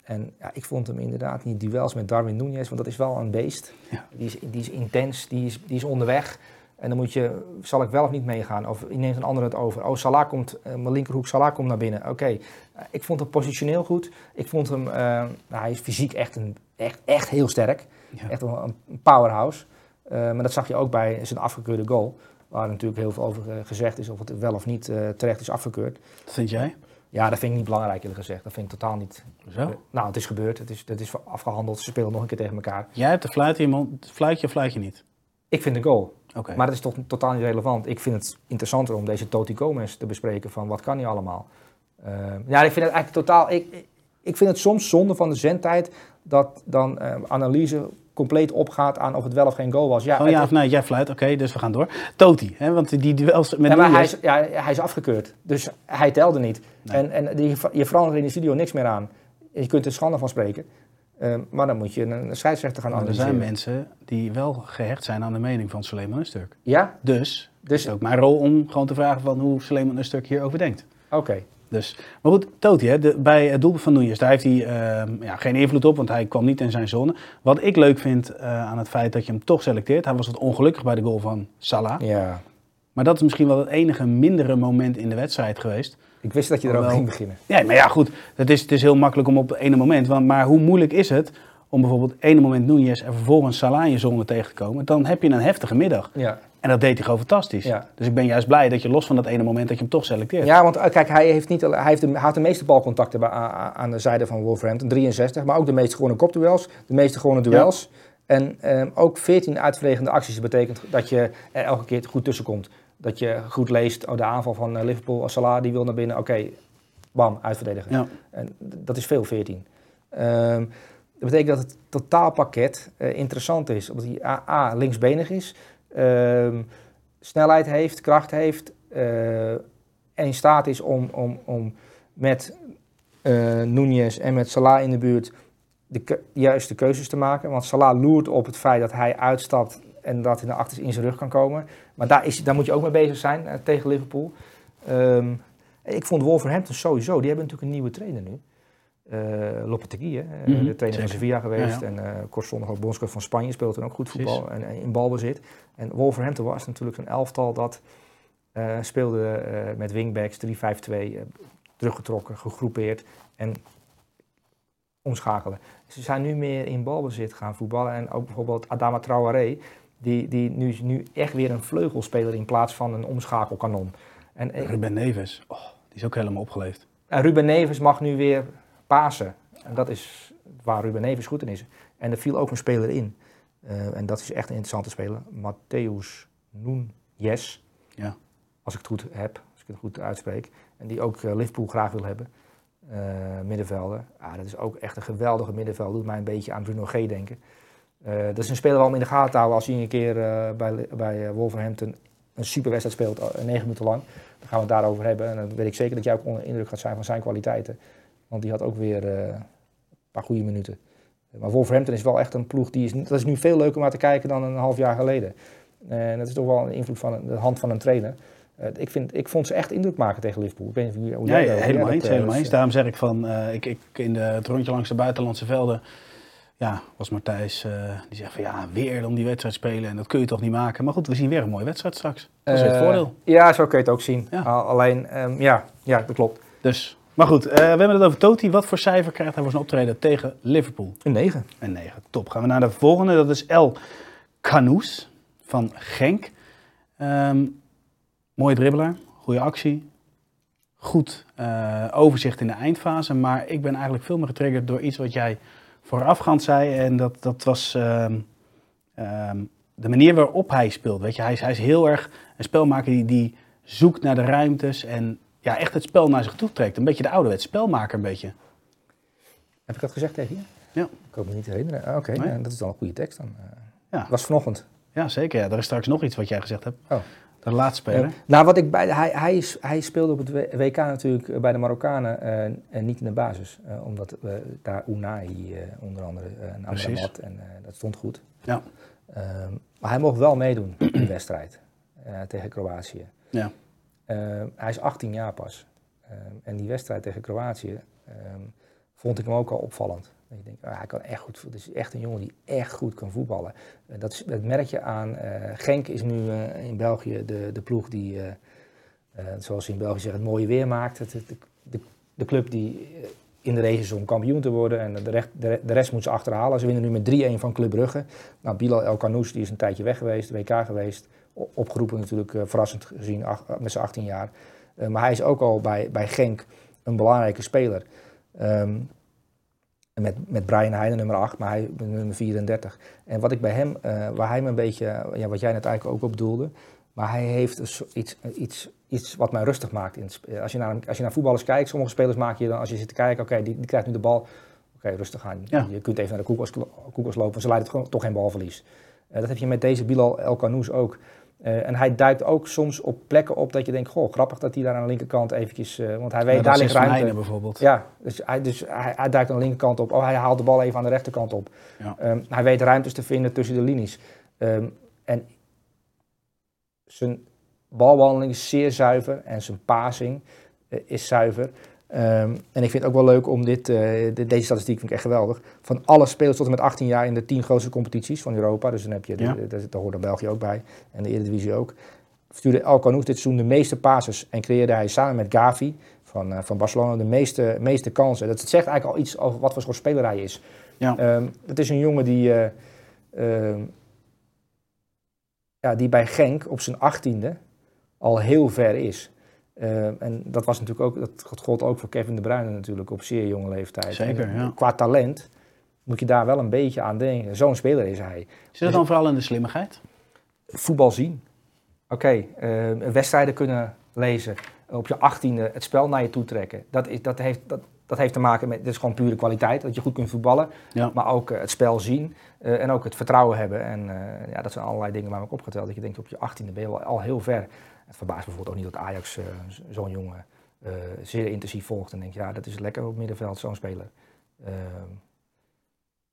En ja, ik vond hem inderdaad niet duels met Darwin Nunez, want dat is wel een beest. Ja. Die, is, die is intens, die is, die is onderweg. En dan moet je, zal ik wel of niet meegaan? Of neemt een ander het over? Oh, Salah komt, eh, mijn linkerhoek Salah komt naar binnen. Oké, Eh, ik vond hem positioneel goed. Ik vond hem, nou, hij is fysiek echt, een, echt, echt heel sterk. Ja. Echt wel een powerhouse. Eh, maar dat zag je ook bij zijn afgekeurde goal. Waar natuurlijk heel veel over eh, gezegd is of het wel of niet eh, terecht is afgekeurd. Dat vind jij? Ja, dat vind ik niet belangrijk eerlijk gezegd. Dat vind ik totaal niet. Zo? Nou, het is gebeurd. Het is, het is afgehandeld. Ze spelen nog een keer tegen elkaar. Jij hebt de fluit in je mond. Fluit je of fluit je niet? Ik vind een goal. Maar dat is toch totaal niet relevant. Ik vind het interessanter om deze Toti Gomez te bespreken van wat kan hij allemaal. Eh, ja, ik vind het eigenlijk totaal... Ik, ik vind het soms zonde van de zendtijd dat dan eh, analyse compleet opgaat aan of het wel of geen goal was. Ja, Gewoon ja of nee, jij fluit. Oké, dus we gaan door. Toti, hè, want die duels met ja, maar hij is, ja, hij is afgekeurd. Dus hij telde niet. Nee. En, en die, je verandert in de studio niks meer aan. Je kunt er schande van spreken. Eh, maar dan moet je een, scheidsrechter gaan Maar er analyseren. zijn mensen die wel gehecht zijn aan de mening van Suleiman Usturk. Ja? Dus Dus, is ook mijn rol om gewoon te vragen van hoe Suleiman Usturk hierover denkt. oké. Dus, maar goed, Toti, hè, de, bij het doelpunt van Nunez, daar heeft hij ehm, ja, geen invloed op, want hij kwam niet in zijn zone. Wat ik leuk vind eh, aan het feit dat je hem toch selecteert, hij was wat ongelukkig bij de goal van Salah. Ja. Maar dat is misschien wel het enige mindere moment in de wedstrijd geweest. Ik wist dat je erover Wel. ging beginnen. Ja, maar ja, goed, het is, het is heel makkelijk om op het ene moment, want, maar hoe moeilijk is het om bijvoorbeeld ene moment Nunez en vervolgens Salah in je zone tegen te komen? Dan heb je een heftige middag. Ja. En dat deed hij gewoon fantastisch. Ja. Dus ik ben juist blij dat je los van dat ene moment dat je hem toch selecteert. Ja, want eh, kijk, hij heeft, niet, hij heeft de, hij had de meeste balcontacten bij, aan de zijde van Wolverhampton, 63, maar ook de meeste gewone kopduels, de meeste gewone duels. En ehm, ook 14 uitverregende acties. Dat betekent dat je er elke keer goed tussen komt. Dat je goed leest, oh, de aanval van eh, Liverpool, Salah die wil naar binnen, oké, bam, uitverdedigen. Ja. En dat is veel, 14. Ehm, dat betekent dat het totaalpakket eh, interessant is. Omdat hij A, A, linksbenig is, ehm, snelheid heeft, kracht heeft eh, en in staat is om, om, om met eh Nunez en met Salah in de buurt de juiste keuzes te maken. Want Salah loert op het feit dat hij uitstapt en dat hij naar achter in zijn rug kan komen. Maar daar, is, daar moet je ook mee bezig zijn eh, tegen Liverpool. Ehm, ik vond Wolverhampton sowieso, die hebben natuurlijk een nieuwe trainer nu. Eh Lopetegui, hè, eh, Mhm, de trainer van. Sevilla geweest. Ja, En eh kortstondig ook bondscoach van Spanje, speelt dan ook goed voetbal en, en in balbezit. En Wolverhampton was natuurlijk zo'n elftal dat speelde met wingbacks 3-5-2, eh, teruggetrokken, gegroepeerd en omschakelen. Ze zijn nu meer in balbezit gaan voetballen. En ook bijvoorbeeld Adama Traoré, die, die nu, nu echt weer een vleugelspeler in plaats van een omschakelkanon. En Ruben Neves, oh, die is ook helemaal opgeleefd. en Ruben Neves mag nu weer pasen. En dat is waar Ruben Neves goed in is. En er viel ook een speler in. Eh, en dat is echt een interessante speler. Matthäus Nunes. Ja. Als ik het goed heb, als ik het goed uitspreek. En die ook eh, Liverpool graag wil hebben. Eh, middenvelder. Ah, dat is ook echt een geweldige middenvelder. Doet mij een beetje aan Bruno G denken. Dat is een speler om in de gaten te houden als hij een keer bij, bij Wolverhampton een superwedstrijd speelt, negen minuten lang. Dan gaan we het daarover hebben. En dan weet ik zeker dat jij ook onder indruk gaat zijn van zijn kwaliteiten. Want die had ook weer eh, een paar goede minuten. Maar Wolverhampton is wel echt een ploeg die is, dat is nu veel leuker om naar te kijken dan een half jaar geleden. En dat is toch wel een invloed van de hand van een trainer. Eh, ik, vind, ik vond ze echt indruk maken tegen Liverpool. Ik weet niet hoe, Ja, jij ja, helemaal eens. eh, helemaal eens. Daarom zeg ik van, eh, ik, ik, in de, het rondje langs de buitenlandse velden, ja, was Martijs, eh, die zegt van ja, weer om die wedstrijd spelen en dat kun je toch niet maken. Maar goed, we zien weer een mooie wedstrijd straks. Dat is het Eh, voordeel. Ja, zo kun je het ook zien. Ja. Alleen, ehm, ja, ja, dat klopt. Dus, maar goed, eh, we hebben het over Toti. Wat voor cijfer krijgt hij voor zijn optreden tegen Liverpool? Een 9. Een 9. Top. Gaan we naar de volgende. Dat is El Canoes van Genk. Ehm, mooie dribbelaar. Goede actie. Goed eh, overzicht in de eindfase. Maar ik ben eigenlijk veel meer getriggerd door iets wat jij voorafgaand zei. En dat, dat was ehm, ehm, de manier waarop hij speelt. Weet je, hij, is, hij is heel erg een spelmaker die, die zoekt naar de ruimtes. En ja, echt het spel naar zich toe trekt. Een beetje de ouderwets spelmaker een beetje. Heb ik dat gezegd tegen je? Ja. Ik kan me niet herinneren. Ah, Oké, Nee? ja, dat is dan een goede tekst dan. Eh, Ja. was vanochtend. Ja, zeker. Ja. Er is straks nog iets wat jij gezegd hebt. Oh. De laatste speler. Ja. Nou, wat ik bij, hij, hij, hij speelde op het WK natuurlijk eh, bij de Marokkanen eh, en niet in de basis. omdat eh, daar Unai onder andere uh, een. Amrabat en dat stond goed. Ja. Ehm, maar hij mocht wel meedoen in de wedstrijd tegen Kroatië. Ja. Ehm, hij is 18 jaar pas. Ehm, en die wedstrijd tegen Kroatië, ehm, vond ik hem ook al opvallend. Dat je denkt, ah, hij kan echt goed. Het is echt een jongen die echt goed kan voetballen. Dat, is- dat merk je aan. eh, Genk is nu eh, in België de, de ploeg die, eh, zoals ze in België zeggen, het mooie weer maakt. De, de, club die in de is om kampioen te worden. En de, de, rest moet ze achterhalen. Ze winnen nu met 3-1 van Club Brugge. Nou, Bilal El Kanous is een tijdje weg geweest, WK geweest. Opgeroepen natuurlijk, eh, verrassend gezien, ach- met zijn 18 jaar. Eh, maar hij is ook al bij, bij Genk een belangrijke speler. Ehm, met, met Brian Heijnen nummer 8, maar hij nummer 34. En wat ik bij hem, eh, waar hij me een beetje, ja, wat jij net eigenlijk ook op bedoelde, maar hij heeft so- iets, iets, iets wat mij rustig maakt. In het als, je naar, als je naar voetballers kijkt, sommige spelers maak je dan, als je zit te kijken, oké, die, die krijgt nu de bal, oké, rustig aan. Ja. Je kunt even naar de koelkast lopen, ze het gewoon toch geen balverlies. Eh, dat heb je met deze Bilal El Kanous ook. Eh, en hij duikt ook soms op plekken op dat je denkt, goh, grappig dat hij daar aan de linkerkant eventjes, eh, want hij weet, Ja, daar ligt ruimte. Bijvoorbeeld. Ja, dus, hij, dus hij, hij duikt aan de linkerkant op. Oh, hij haalt de bal even aan de rechterkant op. Ja. Ehm, hij weet ruimtes te vinden tussen de linies. Ehm, en zijn balbehandeling is zeer zuiver en zijn passing eh, is zuiver. Ehm, en ik vind het ook wel leuk om dit, eh, de- deze statistiek vind ik echt geweldig. Van alle spelers tot en met 18 jaar in de 10 grootste competities van Europa. Dus dan heb je, Ja. de- de- daar hoort dan België ook bij en de Eredivisie ook. Stuurde El dit seizoen de meeste passes en creëerde hij samen met Gavi van, eh, van Barcelona de meeste, meeste kansen. Dat zegt eigenlijk al iets over wat voor soort speler hij is. Ja. Ehm, het is een jongen die, eh, ehm, ja, die bij Genk op zijn achttiende al heel ver is. Ehm, en dat was natuurlijk ook, dat gold ook voor Kevin de Bruyne natuurlijk op zeer jonge leeftijd. Zeker, En, ja. Qua talent moet je daar wel een beetje aan denken. Zo'n speler is hij. Zit het dan vooral in de slimmigheid? Voetbal zien. Oké, ehm, wedstrijden kunnen lezen. Op je achttiende het spel naar je toe trekken. Dat, is, dat, heeft, dat, dat heeft te maken met, dit is gewoon pure kwaliteit. Dat je goed kunt voetballen. Ja. Maar ook eh, het spel zien eh, en ook het vertrouwen hebben. En eh, ja, dat zijn allerlei dingen waar ik opgeteld. Dat je denkt op je achttiende ben je al heel ver. Het verbaast me bijvoorbeeld ook niet dat Ajax eh, zo'n jongen eh, zeer intensief volgt. En denkt, ja, dat is lekker op het middenveld, zo'n speler. Ehm,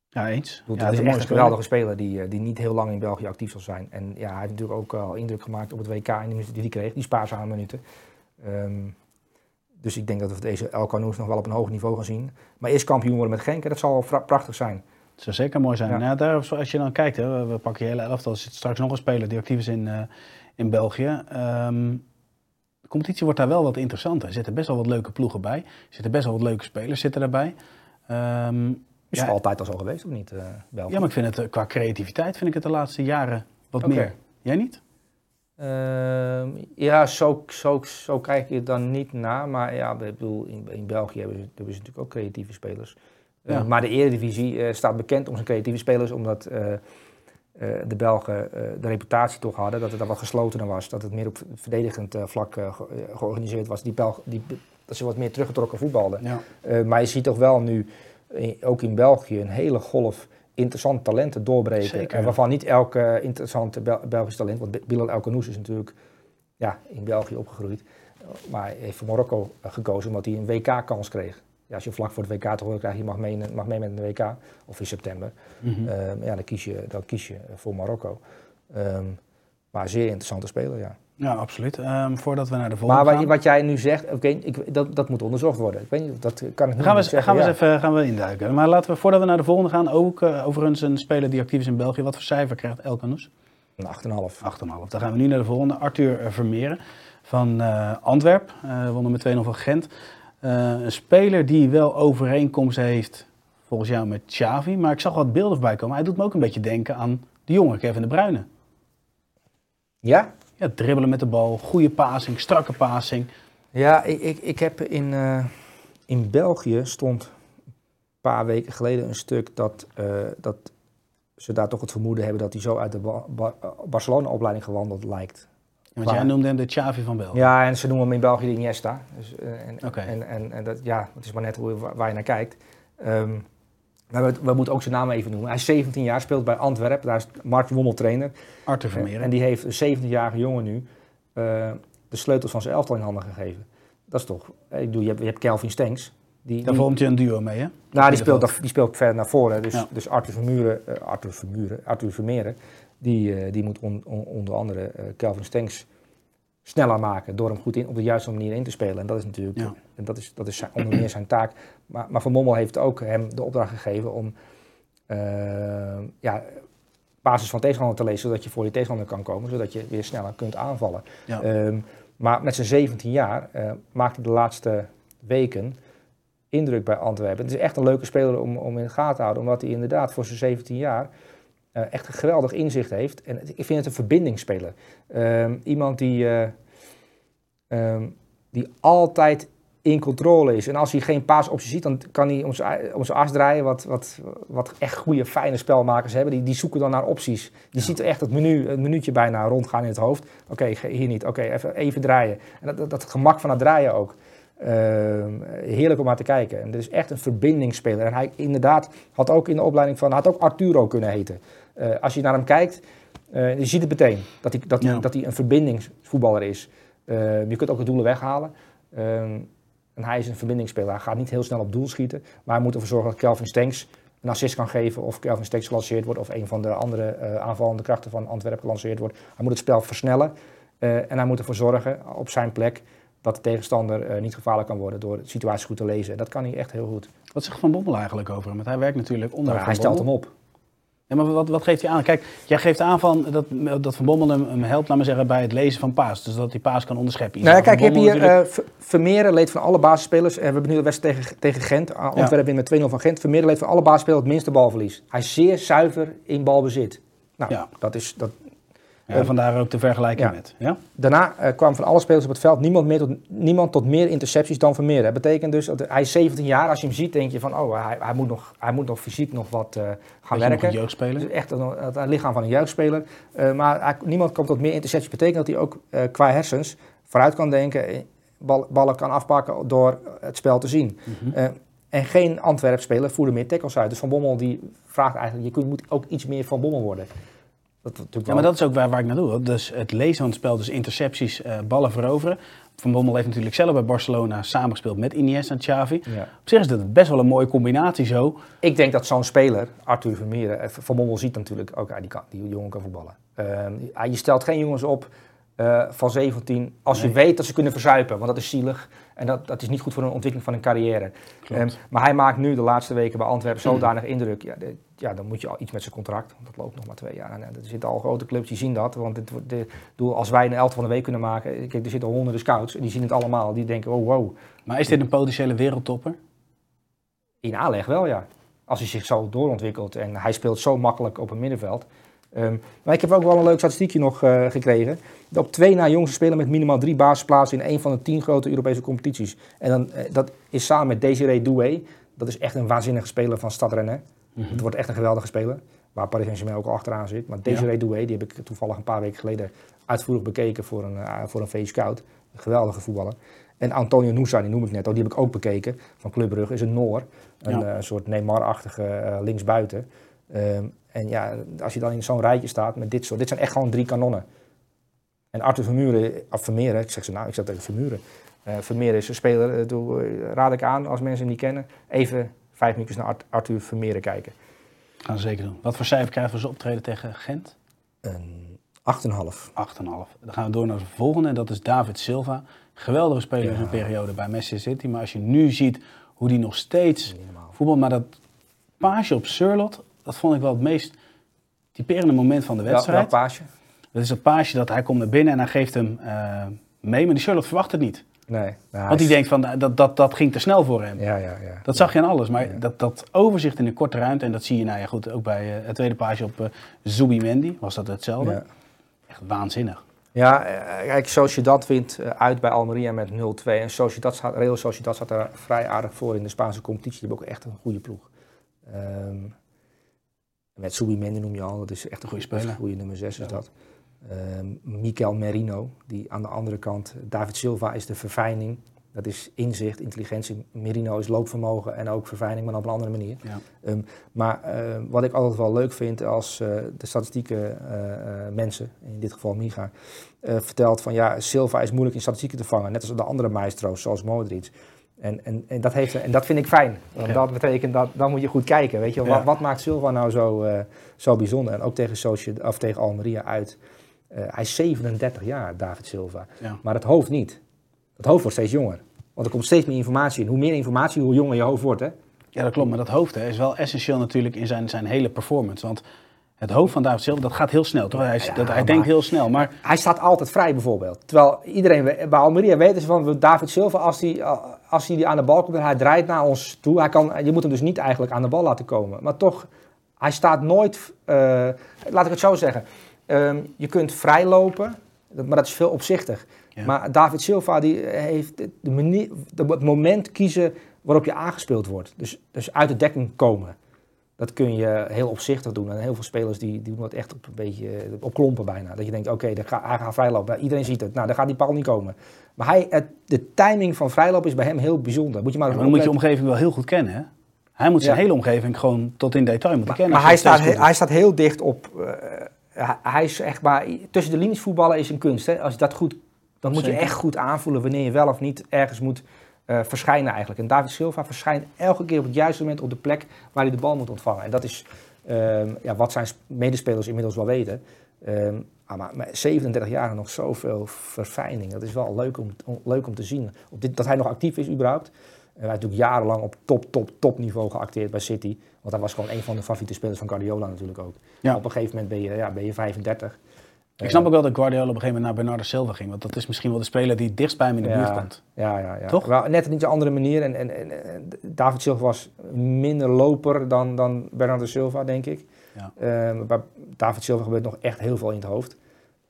Ja, eens. ja, het is een echt mooie een geweldige speler die, eh, die niet heel lang in België actief zal zijn. En ja, hij heeft natuurlijk ook al indruk gemaakt op het WK in de minuten die hij kreeg, die spaarzame minuten. Ehm, dus ik denk dat we deze El Canoes nog wel op een hoog niveau gaan zien. Maar eerst kampioen worden met Genk, dat zal prachtig zijn. Het zou zeker mooi zijn. Ja. Nou, daar, als je dan kijkt, hè, we, pakken je hele elftal. Er zit straks nog een speler die actief is in, in België. Ehm, de competitie wordt daar wel wat interessanter. Er zitten best wel wat leuke ploegen bij. Er zitten best wel wat leuke spelers zitten daarbij. Ehm, Is Ja. het altijd al zo geweest, of niet, eh België? ja, maar ik vind het eh, qua creativiteit vind ik het de laatste jaren wat meer. Jij niet? Ehm, ja, zo, zo, zo kijk je het dan niet naar. Maar ja, ik bedoel, in, in België hebben ze, hebben ze natuurlijk ook creatieve spelers. Eh, maar de Eredivisie eh, staat bekend om zijn creatieve spelers, omdat de Belgen eh, de reputatie toch hadden dat het daar wat geslotener was. Dat het meer op verdedigend eh, vlak eh, ge- eh, georganiseerd was. Die Belg, die, dat ze wat meer teruggetrokken voetbalden. Ja. Eh, maar je ziet toch wel nu, eh, ook in België, een hele golf interessante talenten doorbreken. Zeker. Eh, waarvan niet elk eh, interessante Bel Belgisch talent, want Bilal El is natuurlijk ja, in België opgegroeid. Maar heeft voor Marokko eh, gekozen omdat hij een WK-kans kreeg. Ja, als je vlak voor het WK te horen krijgt, je mag mee, mag mee met een WK, of in september. Mhm. Ehm, ja, dan kies je, dan kies je voor Marokko. Ehm, maar zeer interessante speler, ja. ja, absoluut. Ehm, voordat we naar de volgende Maar wat, gaan. wat jij nu zegt, oké, ik, dat, dat moet onderzocht worden. Ik weet niet, dat kan ik niet Gaan we, zeggen. gaan we eens even gaan we induiken. Maar laten we, voordat we naar de volgende gaan, ook uh, overigens een speler die actief is in België. Wat voor cijfer krijgt El Canoes? Een 8,5. 8,5. Dan gaan we nu naar de volgende. Arthur eh, Vermeeren van uh, Antwerp. Uh, wonnen met 2-0 van Gent. Uh, een speler die wel overeenkomsten heeft, volgens jou, met Xavi. Maar ik zag wat beelden voorbij komen. Hij doet me ook een beetje denken aan de jonge Kevin de Bruyne. Ja? Ja, dribbelen met de bal, goede passing, strakke passing. Ja, ik, ik, ik heb in, uh, in België stond een paar weken geleden een stuk dat, uh, dat ze daar toch het vermoeden hebben dat hij zo uit de ba ba Barcelona-opleiding gewandeld lijkt. Want jij noemde hem de Xavi van België. Ja, en ze noemen hem in België de Iniesta. Dus, uh, en, okay. en, en, en, dat, ja, het is maar net hoe, waar je naar kijkt. Um, maar we, we, moeten ook zijn naam even noemen. Hij is 17 jaar, speelt bij Antwerpen. Daar is Mark Wommel trainer. Arthur Vermeeren. En die heeft een 17-jarige jongen nu uh, de sleutels van zijn elftal in handen gegeven. Dat is toch... Ik bedoel, je hebt, je hebt Kelvin Stenks. Die, Daar vormt je een duo mee, hè? Nou, die speelt, die speelt verder naar voren. Dus, ja. dus Arthur Vermuren, uh, Arthur Vermuren, Arthur Vermeeren, die, uh, die moet on, on, onder andere uh, Kelvin Stenks sneller maken door hem goed in, op de juiste manier in te spelen. En dat is natuurlijk Ja. en dat is, dat is zijn, onder meer zijn taak. Maar, maar Van Bommel heeft ook hem de opdracht gegeven om eh, ja, basis van tegenstander te lezen, zodat je voor die tegenstander kan komen, zodat je weer sneller kunt aanvallen. Ja. Ehm, maar met zijn 17 jaar eh, maakt hij de laatste weken indruk bij Antwerpen. Het is echt een leuke speler om, om in de gaten te houden, omdat hij inderdaad voor zijn 17 jaar eh, echt een geweldig inzicht heeft. En ik vind het een verbindingsspeler. Ehm, iemand die, eh, ehm, die altijd in controle is. En als hij geen paasoptie ziet, dan kan hij om zijn, as draaien. Wat, wat, wat echt goede, fijne spelmakers hebben. Die, die zoeken dan naar opties. Je ziet echt het, menu, het minuutje bijna rondgaan in het hoofd. Oké, hier niet. Oké, even, even draaien. En dat, dat, dat gemak van het draaien ook. Ehm, heerlijk om naar te kijken. En dit is echt een verbindingsspeler. En hij inderdaad had ook in de opleiding van... had ook Arturo kunnen heten. Eh, als je naar hem kijkt, eh, je ziet het meteen. Dat hij, dat hij, Ja. dat hij een verbindingsvoetballer is. Ehm, je kunt ook de doelen weghalen. Ehm, en hij is een verbindingsspeler. Hij gaat niet heel snel op doel schieten. Maar hij moet ervoor zorgen dat Kelvin Stenks een assist kan geven. Of Kelvin Stenks gelanceerd wordt. Of een van de andere eh, aanvallende krachten van Antwerpen gelanceerd wordt. Hij moet het spel versnellen. en hij moet ervoor zorgen op zijn plek dat de tegenstander niet gevaarlijk kan worden door de situatie goed te lezen. En dat kan hij echt heel goed. Wat zegt Van Bommel eigenlijk over hem? Want hij werkt natuurlijk onder Nou, hij stelt hem op. Ja, maar wat, wat geeft hij aan? Kijk, jij geeft aan van dat, dat Van Bommel hem, hem helpt, laat maar zeggen, bij het lezen van paas. Dus dat hij paas kan onderscheppen. Nou ja, kijk, Bommel hier eh, Ver- Vermeeren, leed van alle basisspelers. En we hebben nu de wedstrijd tegen, tegen Gent. Ah, Antwerpen wint met 2-0 van Gent. Vermeeren leed van alle basisspelers het minste balverlies. Hij is zeer zuiver in balbezit. Nou, Ja. dat is, dat, ja, vandaar ook de vergelijking Ja. met. Ja? Daarna eh, kwam van alle spelers op het veld niemand, meer tot, niemand tot meer intercepties dan Vermeer. Dat betekent dus dat hij is 17 jaar. Als je hem ziet, denk je van, oh, hij, hij, moet, nog, hij moet nog fysiek nog wat eh, gaan je nog werken. een jeugdspeler? Het is echt een, het lichaam van een jeugdspeler. Eh, maar hij- niemand komt tot meer intercepties. betekent dat hij ook eh, qua hersens vooruit kan denken, bal- ballen kan afpakken door het spel te zien. Mhm. Eh, en geen Antwerp-speler voerde meer tackles uit. Dus Van Bommel die vraagt eigenlijk, je kunt, moet ook iets meer Van Bommel worden. Dat, Ja, maar dat is ook waar, waar ik naartoe wil. Dus het lezen van het spel, dus intercepties, eh, ballen veroveren. Van Bommel heeft natuurlijk zelf bij Barcelona samengespeeld met Iniesta en Xavi. Ja. Op zich is dat best wel een mooie combinatie zo. Ik denk dat zo'n speler, Arthur Vermeeren, eh, Van Bommel ziet natuurlijk ook, ah, die, kan, die jongen kan voetballen. Ah, je stelt geen jongens op eh, van 17 als je weet dat ze kunnen verzuipen, want dat is zielig. En dat, dat is niet goed voor een ontwikkeling van een carrière. Ehm, maar hij maakt nu de laatste weken bij Antwerpen [clears throat] zodanig indruk. Ja, de- ja, dan moet je al iets met zijn contract. Want dat loopt nog maar twee jaar. En, eh, er zitten al grote clubs die zien dat. Want het, wordt de, als wij een elftal van de week kunnen maken. Kijk, er zitten honderden scouts. En die zien het allemaal. Die denken, oh wow. Maar is dit een potentiële wereldtopper? In aanleg wel, ja. Als hij zich zo doorontwikkelt en hij speelt zo makkelijk op een middenveld. Ehm, maar ik heb ook wel een leuk statistiekje nog eh, gekregen. Op twee na jongste speler met minimaal drie basisplaatsen in een van de tien grote Europese competities. En dan, eh, dat is samen met Desiree Doué. Dat is echt een waanzinnige speler van Stad Rennes. Mhm. Het wordt echt een geweldige speler. Waar Paris Saint-Germain ook al achteraan zit. Maar Desiree Doué, die heb ik toevallig een paar weken geleden uitvoerig bekeken voor een, uh, voor een V-scout. Een geweldige voetballer. En Antonio Nusa, die noem ik net al, die heb ik ook bekeken. Van Club Brugge, is een Noor. Een Ja. soort Neymar-achtige linksbuiten. Ehm, en ja, als je dan in zo'n rijtje staat met dit soort... Dit zijn echt gewoon drie kanonnen. En Arthur Vermuren, of Vermeeren, ik zeg ze nou, ik zeg tegen Vermuren. Uh, Vermeeren is een speler, uh, doe, uh, raad ik aan als mensen hem niet kennen. Even vijf minuutjes naar Art Arthur Vermeeren kijken. Gaan zeker doen. Wat voor cijfer krijgen we ze optreden tegen Gent? Een 8,5. 8,5. Dan gaan we door naar de volgende en dat is David Silva. Geweldige speler in Ja. zijn periode bij Manchester City. Maar als je nu ziet hoe die nog steeds voetbal... Maar dat paasje op Surlot, dat vond ik wel het meest typerende moment van de wedstrijd. Welk paasje? Dat is het paasje dat hij komt naar binnen en hij geeft hem uh, mee. Maar die Surlot verwacht het niet. Nee. Nou, Want die is... denkt van, dat, dat, dat ging te snel voor hem. Ja, ja, ja. Dat zag je aan alles. Maar Ja. dat, dat overzicht in een korte ruimte, en dat zie je nou ja, goed, ook bij uh, het tweede paasje op uh, Zubimendi, was dat hetzelfde. Ja. Echt waanzinnig. Ja, kijk, Sociedad wint uit bij Almeria met 0-2. En Sociedad staat, Real Sociedad staat er vrij aardig voor in de Spaanse competitie. Die hebben ook echt een goede ploeg. Um, met Subimendi noem je al, dat is echt een goede speler. Goede nummer 6 is dat. Um, Mikel Merino, die aan de andere kant, David Silva is de verfijning. Dat is inzicht, intelligentie. Merino is loopvermogen en ook verfijning, maar op een andere manier. Ja. Um, maar uh, wat ik altijd wel leuk vind als uh, de statistieke uh, mensen, in dit geval Miga, uh, vertelt van ja, Silva is moeilijk in statistieken te vangen. Net als de andere maestro's, zoals Modric. En, en, en, dat, heeft, en dat vind ik fijn. Want ja. dat betekent dat dan moet je goed kijken. Weet je, ja. wat, wat, maakt Silva nou zo, uh, zo bijzonder? En ook tegen, Soci, of tegen Almeria uit Eh, hij is 37 jaar, David Silva. Ja. Maar het hoofd niet. Het hoofd wordt steeds jonger. Want er komt steeds meer informatie in. Hoe meer informatie, hoe jonger je hoofd wordt. Hè? Ja, dat klopt. Maar dat hoofd hè, is wel essentieel natuurlijk in zijn, zijn hele performance. Want het hoofd van David Silva, dat gaat heel snel. Toch? Hij, is- Ja, dat, hij denkt heel snel. Maar Hij staat altijd vrij bijvoorbeeld. Terwijl iedereen, bij Almeria weten ze van David Silva, als hij als hij die aan de bal komt en hij draait naar ons toe. Hij kan, je moet hem dus niet eigenlijk aan de bal laten komen. Maar toch, hij staat nooit, eh, laat ik het zo zeggen. Ehm, je kunt vrij lopen, maar dat is veel opzichtig. Ja. Maar David Silva die heeft de, manier, de- het moment kiezen waarop je aangespeeld wordt. Dus, dus uit de dekking komen. Dat kun je heel opzichtig doen. En heel veel spelers die, die doen dat echt op een beetje op klompen bijna. Dat je denkt, oké, daar ga, hij gaat vrijlopen. Iedereen ziet het. Nou, daar gaat die paal niet komen. Maar hij, het, de timing van vrijlopen is bij hem heel bijzonder. Moet je maar, Ja, eens maar dan moet je omgeving wel heel goed kennen. Hè? Hij moet zijn Ja. hele omgeving gewoon tot in detail moeten kennen. Maar hij staat, hij staat heel dicht op. eh, hij- is echt maar. Tussen de linies voetballen is een kunst. Hè? Als je dat goed. Dan moet je echt goed aanvoelen wanneer je wel of niet ergens moet eh, verschijnen eigenlijk. En David Silva verschijnt elke keer op het juiste moment op de plek waar hij de bal moet ontvangen. En dat is ehm, ja, wat zijn sp- medespelers inmiddels wel weten. Ehm, ah, maar met 37 jaar en nog zoveel verfijning. Dat is wel leuk om, om- leuk om te zien. Op dit, dat hij nog actief is überhaupt. En hij heeft natuurlijk jarenlang op top, top, top niveau geacteerd bij City. Want hij was gewoon een van de favoriete spelers van Guardiola natuurlijk ook. Ja. Op een gegeven moment ben je, ja, ben je 35. Ik snap ook wel dat Guardiola op een gegeven moment naar Bernardo Silva ging. Want dat is misschien wel de speler die het dichtst bij hem in de buurt komt. Ja, ja, ja. Toch? Wel, net een iets andere manier. En, en, David Silva was minder loper dan, dan Bernardo Silva, denk ik. Ja. Bij David Silva gebeurt nog echt heel veel in het hoofd.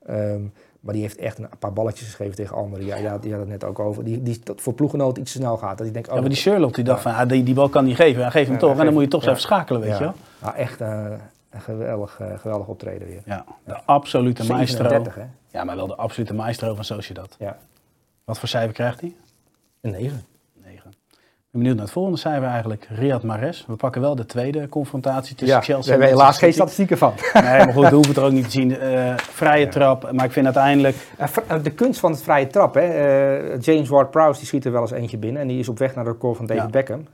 Ehm, maar die heeft echt een paar balletjes geschreven tegen Almeria. Ja, die had het net ook over. Die, die dat voor ploegenoot iets te snel gaat. Dat ik denk, oh, Ja, maar die Sherlock die dacht van, ah, die, die bal kan niet geven. Hij geeft hem Ja, toch. En dan moet je toch ja. even schakelen, weet Ja. je wel. nou, echt eh, een geweldig, eh, geweldig optreden weer. Ja, de absolute maestro. 37, hè? Ja, maar wel de absolute maestro van Sociedad. Ja, Wat voor cijfer krijgt hij? een 9. 9. Ben benieuwd naar het volgende cijfer eigenlijk. Riyad Mahrez. We pakken wel de tweede confrontatie tussen Ja, Chelsea we hebben en helaas geen statistieken van. Nee, maar goed, we hoeven het er ook niet te zien. Eh, vrije Ja. trap. Maar ik vind uiteindelijk... Eh, De kunst van het vrije trap. Hè? eh, James Ward-Prowse die schiet er wel eens eentje binnen. En die is op weg naar de record van David Ja. Beckham.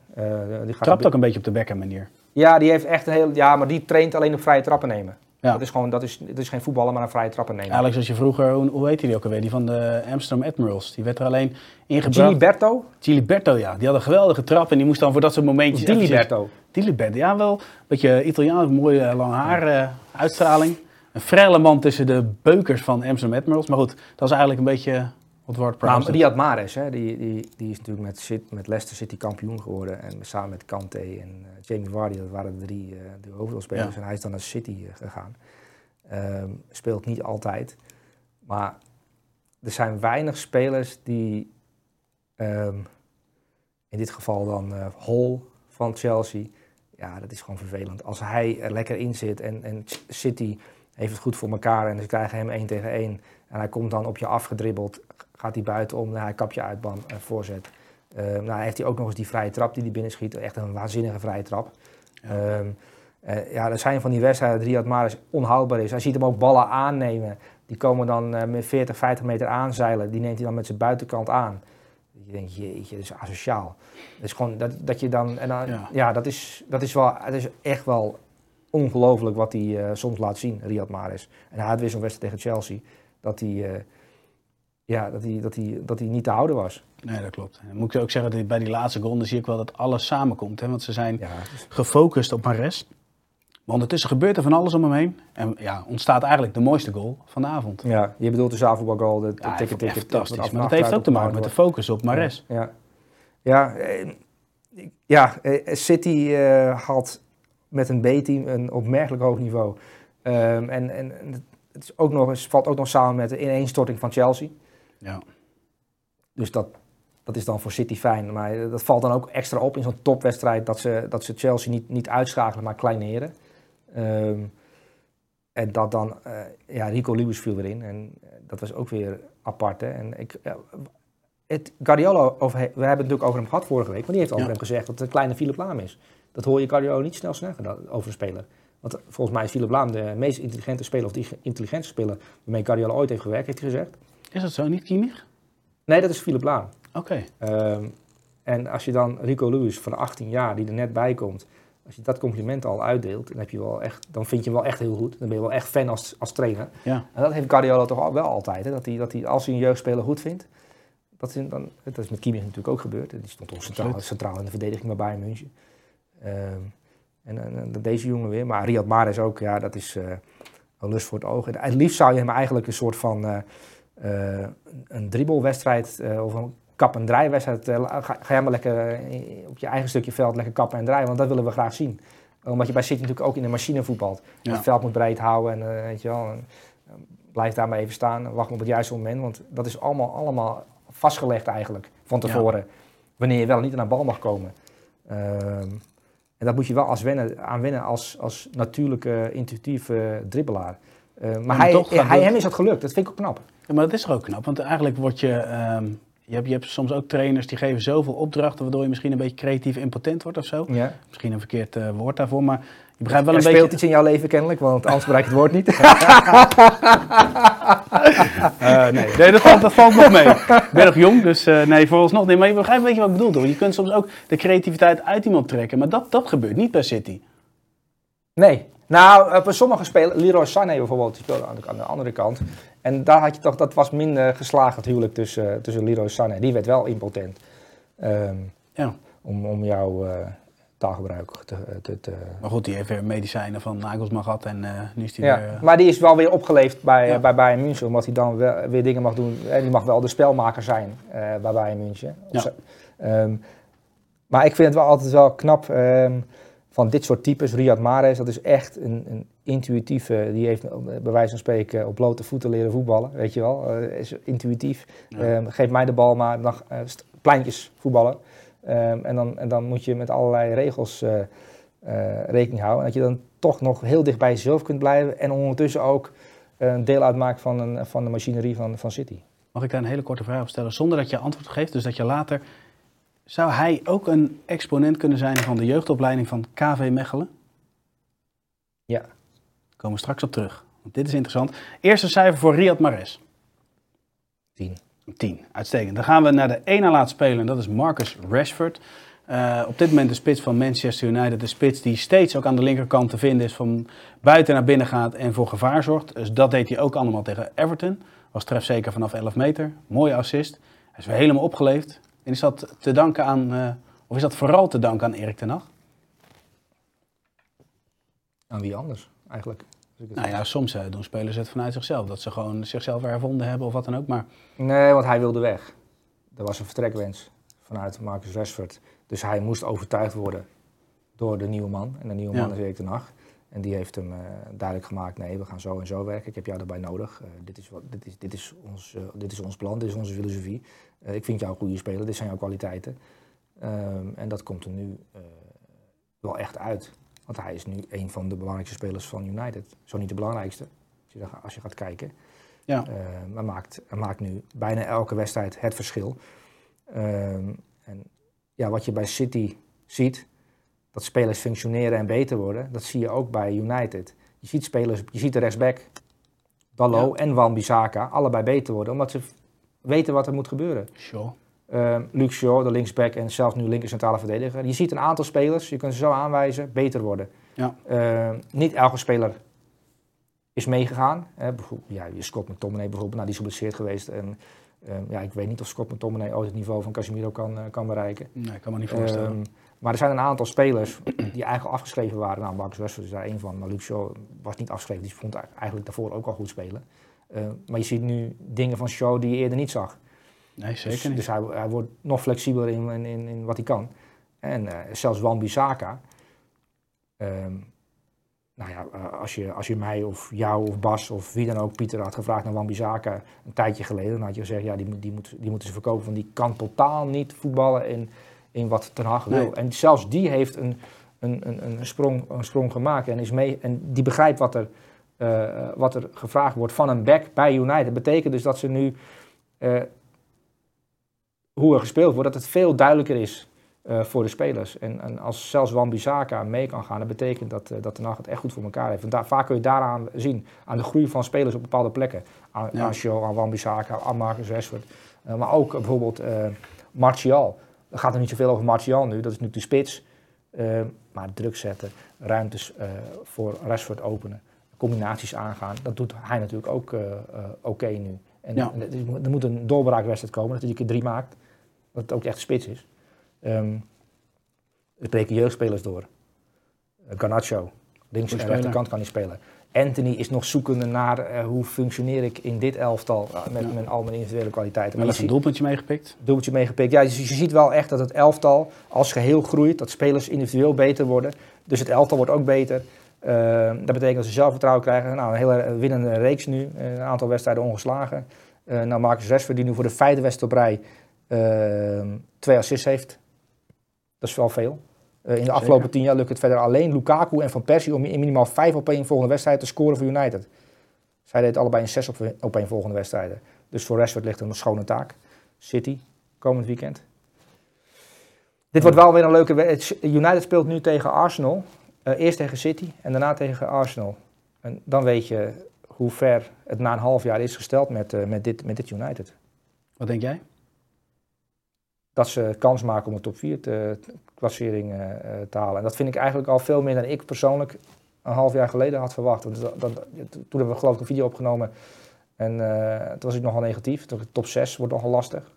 Die gaat Trapt ook een beetje op de bekken manier. Ja, die heeft echt een heel... Ja, maar die traint alleen op vrije trappen nemen. Ja. Dat is gewoon... Dat is, dat is geen voetballer, maar een vrije trappen nemen. Alex, als je vroeger... Hoe, hoe heette die ook alweer? Die van de Amsterdam Admirals. Die werd er alleen ingebracht. Giliberto? Giliberto, ja. Die had een geweldige trap. En die moest dan voor dat soort momentjes... Diliberto. Diliberto, ja wel. Een beetje Italiaans, mooie eh, lang haar, eh, uitstraling. Een frelle man tussen de beukers van Amsterdam Admirals. Maar goed, dat is eigenlijk een beetje wat. Riyad Mahrez, hè, die, die, die is natuurlijk met, met Leicester City kampioen geworden. En samen met Kante en eh, Jamie Vardy, dat waren de drie, eh de hoofdrolspelers. Ja. En hij is dan naar City eh, gegaan. Ehm, speelt niet altijd. Maar er zijn weinig spelers die, ehm, in dit geval dan eh Hall van Chelsea, ja, dat is gewoon vervelend. Als hij er lekker in zit en, en City heeft het goed voor elkaar en ze krijgen hem één tegen één. En hij komt dan op je afgedribbeld, gaat hij buitenom, nou, hij kap je uit, bam, voorzet. Ehm, nou, heeft hij ook nog eens die vrije trap die hij binnenschiet. Echt een waanzinnige vrije trap. Ehm, eh, ja, er zijn van die wedstrijden dat Riyad Mahrez onhoudbaar is. Hij ziet hem ook ballen aannemen. Die komen dan eh, met 40, 50 meter aanzeilen. Die neemt hij dan met zijn buitenkant aan. Je denkt, jeetje, dat is asociaal. Dat is gewoon dat, dat je dan... En dan Ja. ja, dat, is, dat, is wel, het is echt wel ongelooflijk wat hij eh, soms laat zien, Riyad Mahrez. En hij had weer zo'n wedstrijd tegen Chelsea. Dat hij, ja, dat hij, dat hij, dat hij niet te houden was. Nee, dat klopt. En moet ik ook zeggen, dat bij die laatste dan zie ik wel dat alles samenkomt. Hè? Want ze zijn Ja, gefocust op Mares. Maar ondertussen gebeurt er van alles om hem heen. En ja, ontstaat eigenlijk de mooiste goal van de avond. ja, je bedoelt de zaalvoetbalgoal, de, Ja, fantastisch. Maar dat heeft ook te maken met de focus op Mares. Ja, ja, eh, ja eh, City eh, had met een B-team een opmerkelijk hoog niveau. Ehm, en, en het is ook nog eens, valt ook nog samen met de ineenstorting van Chelsea. Ja. Dus dat, dat is dan voor City fijn. Maar eh, dat valt dan ook extra op in zo'n topwedstrijd dat ze, dat ze Chelsea niet, niet uitschakelen, maar kleineren. Ehm, en dat dan, eh, ja, Rico Lewis viel erin. En eh, dat was ook weer apart. Hè. En ik, ja, het, Guardiola, over, we hebben het natuurlijk over hem gehad vorige week, maar die heeft over Ja. hem gezegd dat het een kleine Philip Laam is. Dat hoor je Guardiola niet snel zeggen dat- over een speler. Want volgens mij is Philip Laam de meest intelligente speler, of die intelligentste speler waarmee Guardiola ooit heeft gewerkt, heeft hij gezegd. Is dat zo? Niet Kimmich? Nee, dat is Philip Laam. Oké. Ehm, en als je dan Rico Lewis van 18 jaar, die er net bij komt, Als je dat compliment al uitdeelt, dan, heb je wel echt, dan vind je hem wel echt heel goed. Dan ben je wel echt fan als, als trainer. Ja. En dat heeft Guardiola toch wel altijd. Hè? Dat, hij, dat hij, als hij een jeugdspeler goed vindt, dat, is, dan, dat is met Kimmich natuurlijk ook gebeurd. Die stond toch centraal, centraal in de verdediging bij Bayern München. Ehm, en, en, en deze jongen weer. Maar Riyad Mahrez ook, ja, dat is eh, een lust voor het oog. En het liefst zou je hem eigenlijk een soort van eh, een dribbelwedstrijd eh, of een kap- en draaiwedstrijd. eh, ga, ga jij maar lekker eh, op je eigen stukje veld lekker kappen en draaien, want dat willen we graag zien. Omdat je bij City natuurlijk ook in de machine voetbalt. Ja. Het veld moet breed houden en eh, weet je wel. En, eh, blijf daar maar even staan, wacht op het juiste moment. Want dat is allemaal, allemaal vastgelegd eigenlijk van tevoren. Wanneer je wel niet aan de bal mag komen. Ehm, en dat moet je wel als wennen, aan wennen als, als natuurlijke, intuïtieve dribbelaar. Eh, maar hij, hij, hem is dat gelukt. Dat vind ik ook knap. Ja, maar dat is er ook knap, want eigenlijk word je, ehm, je, hebt, je hebt soms ook trainers die geven zoveel opdrachten, waardoor je misschien een beetje creatief impotent wordt of zo. Ja. Misschien een verkeerd eh, woord daarvoor, maar je begrijpt wel er een speelt beetje... iets in jouw leven kennelijk, want anders bereik ik het woord niet. [laughs] Eh, nee, nee dat, valt, dat valt nog mee. Ik ben nog jong, dus eh, nee, vooralsnog niet. Maar je begrijpt een beetje wat ik bedoel, toch? Je kunt soms ook de creativiteit uit iemand trekken, maar dat, dat gebeurt niet bij City. Nee. Nou, op sommige spelers, Leroy Sané bijvoorbeeld, die speelde aan de, andere kant. En daar had je toch, dat was minder geslaagd natuurlijk tussen, tussen Leroy Sané. Die werd wel impotent. Ehm, Ja. om, om jouw eh, taalgebruik te, te, te, Maar goed, die heeft weer medicijnen van Nagelsman gehad en eh, nu is die Ja, weer... eh, maar die is wel weer opgeleefd bij, Ja. eh, bij Bayern München, omdat hij dan wel, weer dingen mag doen. En die mag wel de spelmaker zijn eh, bij Bayern München. Ja. Ehm, maar ik vind het wel altijd wel knap ehm, van dit soort types. Riyad Mahrez, dat is echt een, een intuïtieve, die heeft bij wijze van spreken op blote voeten leren voetballen, weet je wel. Eh, is intuïtief. Ja. Ehm, geef mij de bal maar, dan eh, pleintjes voetballen. Ehm, en, dan, en dan moet je met allerlei regels eh, rekening houden. En dat je dan toch nog heel dicht bij jezelf kunt blijven. En ondertussen ook een deel uitmaakt van, een, van de machinerie van, van City. Mag ik daar een hele korte vraag op stellen, zonder dat je antwoord geeft? Dus dat je later... Zou hij ook een exponent kunnen zijn van de jeugdopleiding van KV Mechelen? Ja. Daar komen we straks op terug. Want dit is interessant. Eerste cijfer voor Riyad Mahrez. Tien. 10. Uitstekend. Dan gaan we naar de één na laatste speler en dat is Marcus Rashford. Eh, op dit moment de spits van Manchester United. De spits die steeds ook aan de linkerkant te vinden is. Van buiten naar binnen gaat en voor gevaar zorgt. Dus dat deed hij ook allemaal tegen Everton. Was trefzeker vanaf 11 meter. Mooie assist. Hij is weer helemaal opgeleefd. En is dat te danken aan, eh, of is dat vooral te danken aan Erik ten Hag? Aan wie anders eigenlijk? Nou ja, soms eh, doen spelers het vanuit zichzelf. Dat ze gewoon zichzelf hervonden hebben of wat dan ook. Maar Nee, want hij wilde weg. Er was een vertrekwens vanuit Marcus Rashford. Dus hij moest overtuigd worden door de nieuwe man. En de nieuwe Ja. man is Erik ten Hag. En die heeft hem eh, duidelijk gemaakt, nee, we gaan zo en zo werken. Ik heb jou daarbij nodig. Eh, dit, is wat, dit, is, dit, is ons, eh, dit is ons plan, dit is onze filosofie. Ik vind jou een goede speler, dit zijn jouw kwaliteiten. Ehm, en dat komt er nu wel echt uit. Want hij is nu een van de belangrijkste spelers van United. Zo niet de belangrijkste, als je, als je gaat kijken. ja, Uh, maar maakt, hij maakt nu bijna elke wedstrijd het verschil. Ehm, en ja, wat je bij City ziet, dat spelers functioneren en beter worden, dat zie je ook bij United. Je ziet spelers, je ziet de rechtsback, Dallo en Wan-Bissaka, allebei beter worden, omdat ze weten wat er moet gebeuren. Shaw. Ehm Luke Shaw, de linksback en zelfs nu linker centrale verdediger. Je ziet een aantal spelers, je kunt ze zo aanwijzen, beter worden. Ja. Ehm, niet elke speler is meegegaan. Hè, bijvoorbeeld, ja, je Scott McTominay bijvoorbeeld, nou, die is geblesseerd geweest. En, ehm, ja, ik weet niet of Scott McTominay ooit het niveau van Casemiro kan, eh, kan bereiken. Nee, ik kan me niet voorstellen. Maar er zijn een aantal spelers die eigenlijk afgeschreven waren. Nou, Marcus Rashford is daar één van, maar Luke Shaw was niet afgeschreven. Die vond eigenlijk daarvoor ook al goed spelen. Ehm, maar je ziet nu dingen van Shaw die je eerder niet zag. nee, zeker Dus, niet. dus hij, hij wordt nog flexibeler in, in, in, wat hij kan. En eh, zelfs Wan-Bissaka. ehm, nou ja, eh, als je, als je mij of jou of Bas of wie dan ook, Pieter, had gevraagd naar Wan-Bissaka een tijdje geleden, dan had je gezegd, ja, die, die, moet, die moeten ze verkopen, want die kan totaal niet voetballen in, in wat Ten Hag wil. Nee. En zelfs die heeft een, een, een, een, sprong, een sprong gemaakt en, is mee, en die begrijpt wat er, eh, wat er gevraagd wordt van een back bij United. Dat betekent dus dat ze nu eh, hoe er gespeeld wordt, dat het veel duidelijker is eh, voor de spelers. En, en als zelfs Wan-Bissaka mee kan gaan, dat betekent dat, eh, dat de nacht het echt goed voor elkaar heeft. En daar, vaak kun je daaraan zien, aan de groei van spelers op bepaalde plekken. Aan, Ja. aan Wan-Bissaka, aan Marcus Rashford. Maar ook bijvoorbeeld Martial. Er gaat er niet zoveel over Martial nu, dat is nu de spits. Eh, maar druk zetten, ruimtes eh, voor Rashford openen, combinaties aangaan, dat doet hij natuurlijk ook eh, oké nu. En Ja. er moet- een doorbraakwedstrijd komen, dat hij een keer drie maakt, dat het ook echt spits is. Ehm er breken jeugdspelers door. Garnacho, links en rechterkant kan hij spelen. Anthony is nog zoekende naar eh, hoe functioneer ik in dit elftal eh, met, Ja. met al mijn individuele kwaliteiten. Maar even je een doelpuntje meegepikt. doelpuntje meegepikt. Ja, dus je ziet wel echt dat het elftal als geheel groeit, dat spelers individueel beter worden. Dus het elftal wordt ook beter. Eh, dat betekent dat ze zelfvertrouwen krijgen. Nou, een hele winnende reeks nu, eh, een aantal wedstrijden ongeslagen. Eh nou, Marcus Rashford die nu voor de vijfde wedstrijd op rij twee assists heeft. Dat is wel veel. Eh, in de afgelopen Zeker. tien jaar lukt het verder alleen Lukaku en Van Persie om in minimaal vijf op één volgende wedstrijd te scoren voor United. Zij deed allebei een zes op, op één volgende wedstrijden. Dus voor Rashford ligt er een schone taak. City, komend weekend. Dit wordt wel weer een leuke wedstrijd. United speelt nu tegen Arsenal. Eh, eerst tegen City en daarna tegen Arsenal. En dan weet je hoe ver het na een half jaar is gesteld met, eh, met, dit, met dit United. Wat denk jij? Dat ze kans maken om een top 4 te, klassering eh, eh, te halen. En dat vind ik eigenlijk al veel meer dan ik persoonlijk een half jaar geleden had verwacht. Want dat, dat- toen hebben we geloof ik een video opgenomen. En toen was ik nogal negatief. Top 6 wordt nogal lastig.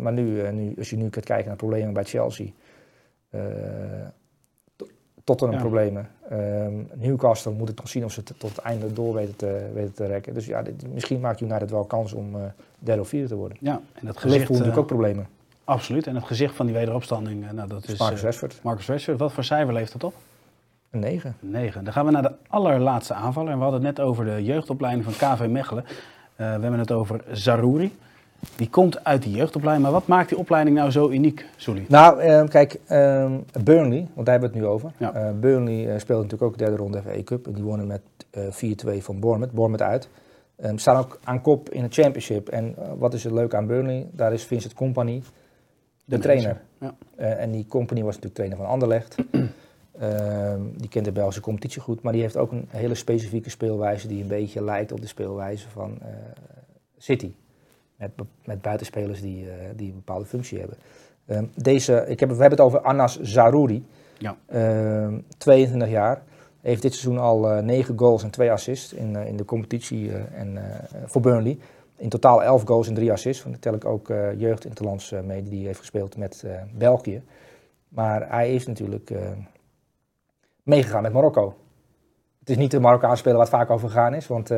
Maar nu, nu, als je nu kunt kijken naar problemen bij Chelsea. tot- Tottenham Ja. problemen. Ehm, Newcastle moet het nog zien of ze tot het einde door weten te, weten te rekken. Dus ja, dit- misschien maakt United wel kans om derde of vierde te worden. Ja, en dat gezicht... natuurlijk ook problemen. Absoluut. En het gezicht van die wederopstanding, eh, nou, dat is Marcus eh, Rashford, Marcus Rashford. Wat voor cijfer leeft dat op? een 9. 9. Dan gaan we naar de allerlaatste aanvaller. En we hadden het net over de jeugdopleiding van KV Mechelen. Eh, we hebben het over Zarouri. Die komt uit die jeugdopleiding. Maar wat maakt die opleiding nou zo uniek, Soelie? Nou, ehm, kijk, ehm, Burnley, want daar hebben we het nu over. Ja. Burnley speelde natuurlijk ook de derde ronde FA Cup. En die wonnen met eh 4-2 van Bournemouth. Bournemouth uit. Ehm staan ook aan kop in de championship. En wat is het leuke aan Burnley? Daar is Vincent Company de trainer. Ja. Eh, en die Company was natuurlijk trainer van Anderlecht. [clears throat] Ehm, die kent de Belgische competitie goed. Maar die heeft ook een hele specifieke speelwijze die een beetje lijkt op de speelwijze van eh, City. Met, met buitenspelers die, eh, die een bepaalde functie hebben. Ehm, deze, ik heb, we hebben het over Anas Zarouri. Ja. Ehm, 22 jaar. Heeft dit seizoen al eh 9 goals en 2 assists in, in de competitie en, voor Burnley. In totaal 11 goals en 3 assists. Want daar tel ik ook eh jeugd interlands eh, mee die hij heeft gespeeld met eh, België. Maar hij is natuurlijk meegegaan met Marokko. Het is niet de Marokkaanse speler waar het vaak over gegaan is, want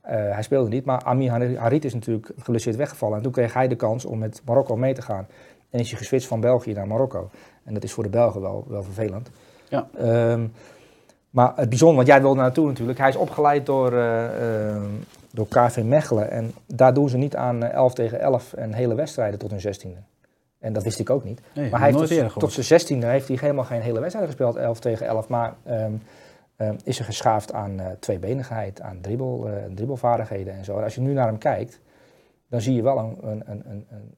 hij speelde niet. Maar Ami Harit is natuurlijk geblesseerd weggevallen. En toen kreeg hij de kans om met Marokko mee te gaan. En is hij geswitcht van België naar Marokko. En dat is voor de Belgen wel, wel vervelend. Ja. Ehm, maar het bijzonder, want jij wilde naartoe natuurlijk. Hij is opgeleid door, eh, ehm, door KV Mechelen. En daar doen ze niet aan eh, 11 tegen 11 en hele wedstrijden tot hun 16e. En dat wist ik ook niet. Nee, Maar hij heeft tot, zijn 16e heeft hij helemaal geen hele wedstrijd gespeeld, 11 tegen 11. Maar ehm, ehm, is er geschaafd aan eh, tweebenigheid, aan dribbel, eh, dribbelvaardigheden en zo. En als je nu naar hem kijkt, dan zie je wel een, een, een, een, een,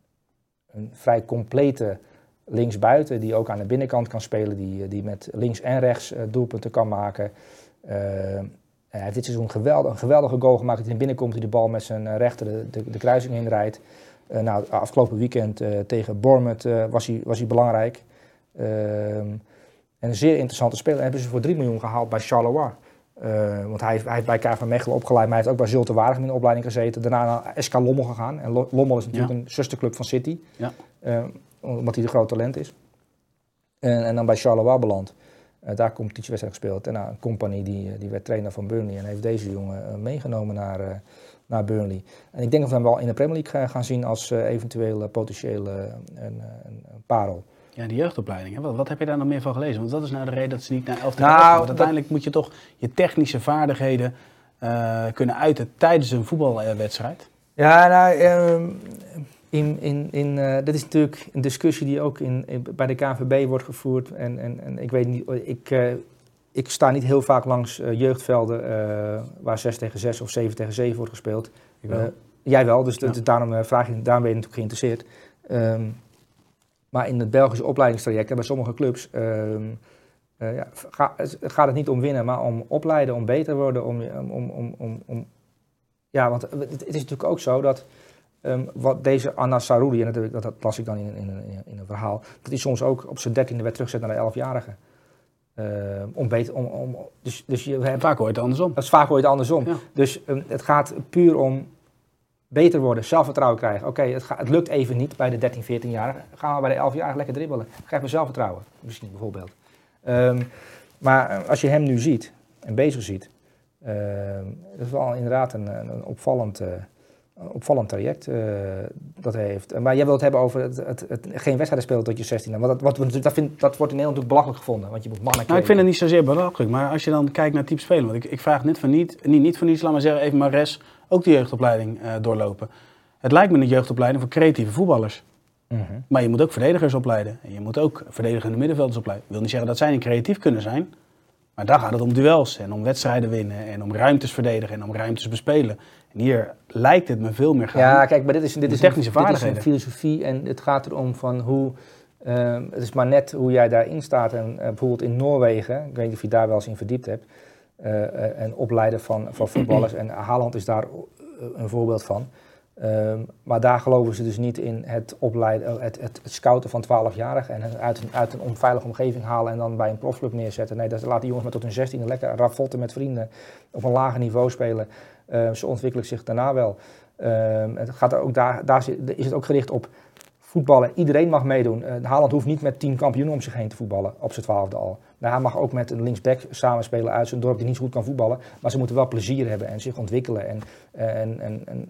een vrij complete linksbuiten die ook aan de binnenkant kan spelen, die, die met links en rechts eh, doelpunten kan maken. Ehm, hij heeft dit seizoen geweldig, een geweldige goal gemaakt. Dat hij naar binnen komt, die de bal met zijn eh, rechter de, de, de kruising inrijdt. Eh, nou, afgelopen weekend eh, tegen Bournemouth eh, was, hij, was hij belangrijk. Ehm, en een zeer interessante speler. hebben ze voor 3 miljoen gehaald bij Charleroi. Eh, want hij, heeft- hij heeft bij KV Mechelen opgeleid, maar hij heeft ook bij Zulte Waregem in de opleiding gezeten. Daarna naar SK Lommel gegaan. En Lo- Lommel is natuurlijk Ja. een zusterclub van City. Ja. Eh, omdat hij een groot talent is. En, en dan bij Charleroi beland. Eh, daar competitiewedstrijd gespeeld. En nou, een compagnie die, eh, die werd trainer van Burnley en heeft deze jongen eh, meegenomen naar, naar Burnley. En ik denk dat we hem wel in de Premier League gaan- zien als eventueel potentieel eh, een, een, een parel. Ja, die jeugdopleiding. Hè? Wat, wat heb je daar nog meer van gelezen? Want dat is nou de reden dat ze niet naar 11 tegen Nou, 11 gaan. Want dat- uiteindelijk moet je toch je technische vaardigheden kunnen uiten tijdens een voetbalwedstrijd. Ja, nou, ehm, in, in, in, eh, dit is natuurlijk een discussie die ook in, in- bij de KNVB wordt gevoerd. En, en, en ik weet niet, ik, eh, ik sta niet heel vaak langs eh, jeugdvelden waar 6 tegen 6 of 7 tegen 7 wordt gespeeld. Ik wel. Jij wel, dus, dat- daarom, vraag je, daarom ben je natuurlijk geïnteresseerd. Ehm, maar in het Belgische opleidingstraject en bij sommige clubs eh, ja, ga- gaat het niet om winnen, maar om opleiden, om beter worden. Om, om, om, om, om, om- ja, want het, het is natuurlijk ook zo dat ehm, wat deze Anna Saroudi, en dat, dat, las ik dan in, in, in, een verhaal, dat hij soms ook op zijn dertiende werd teruggezet naar de elfjarige. Ehm om beter, om, om, dus, dus je En hebt, vaak hoort het andersom. dat is vaak ooit andersom. Ja. Dus ehm, het gaat puur om beter worden, zelfvertrouwen krijgen. Oké, het, het lukt even niet bij de 13, 14-jarige. Gaan we bij de 11-jarige lekker dribbelen. Krijg me zelfvertrouwen, misschien bijvoorbeeld. Maar eh, als je hem nu ziet en bezig ziet, dat is wel inderdaad een, een opvallend, eh, opvallend traject eh, dat hij heeft. Maar jij wilt het hebben over het, het, het, geen wedstrijden spelen tot je 16 Want dat, wat, dat, vind, dat wordt in Nederland natuurlijk belachelijk gevonden, want je moet mannen Nou, ik vind het niet zozeer belachelijk, maar als je dan kijkt naar type spelen, want ik, ik vraag net van niet, niet, niet van niets, laat maar zeggen, even Mares ook de jeugdopleiding eh, doorlopen. Het lijkt me een jeugdopleiding voor creatieve voetballers. Mhm. Maar je moet ook verdedigers opleiden. En je moet ook verdedigende middenvelders opleiden. Ik wil niet zeggen dat zij niet creatief kunnen zijn. Maar daar gaat het om duels en om wedstrijden winnen en om ruimtes verdedigen en om ruimtes bespelen. En hier lijkt het me veel meer gaan. Ja, kijk, maar dit is, dit is, technische een, dit is een vaardigheden. filosofie en het gaat erom van hoe... ehm, het is maar net hoe jij daarin staat. En eh, bijvoorbeeld in Noorwegen, ik weet niet of je daar wel eens in verdiept hebt, eh, eh, en opleiden van, van voetballers. En Haaland is daar eh, een voorbeeld van. Ehm, maar daar geloven ze dus niet in het opleiden, eh, het, het, scouten van 12-jarigen en uit een, uit een onveilige omgeving halen en dan bij een profclub neerzetten. Nee, dat laat die jongens maar tot hun 16 lekker ravotten met vrienden op een lager niveau spelen. Ehm, ze ontwikkelen zich daarna wel. Ehm, het gaat ook daar, daar is het ook gericht op voetballen. Iedereen mag meedoen. Eh, Haaland hoeft niet met tien kampioenen om zich heen te voetballen op zijn twaalfde al. Nou, hij mag ook met een linksback samenspelen uit zijn dorp die niet zo goed kan voetballen. Maar ze moeten wel plezier hebben en zich ontwikkelen. En, en, en, en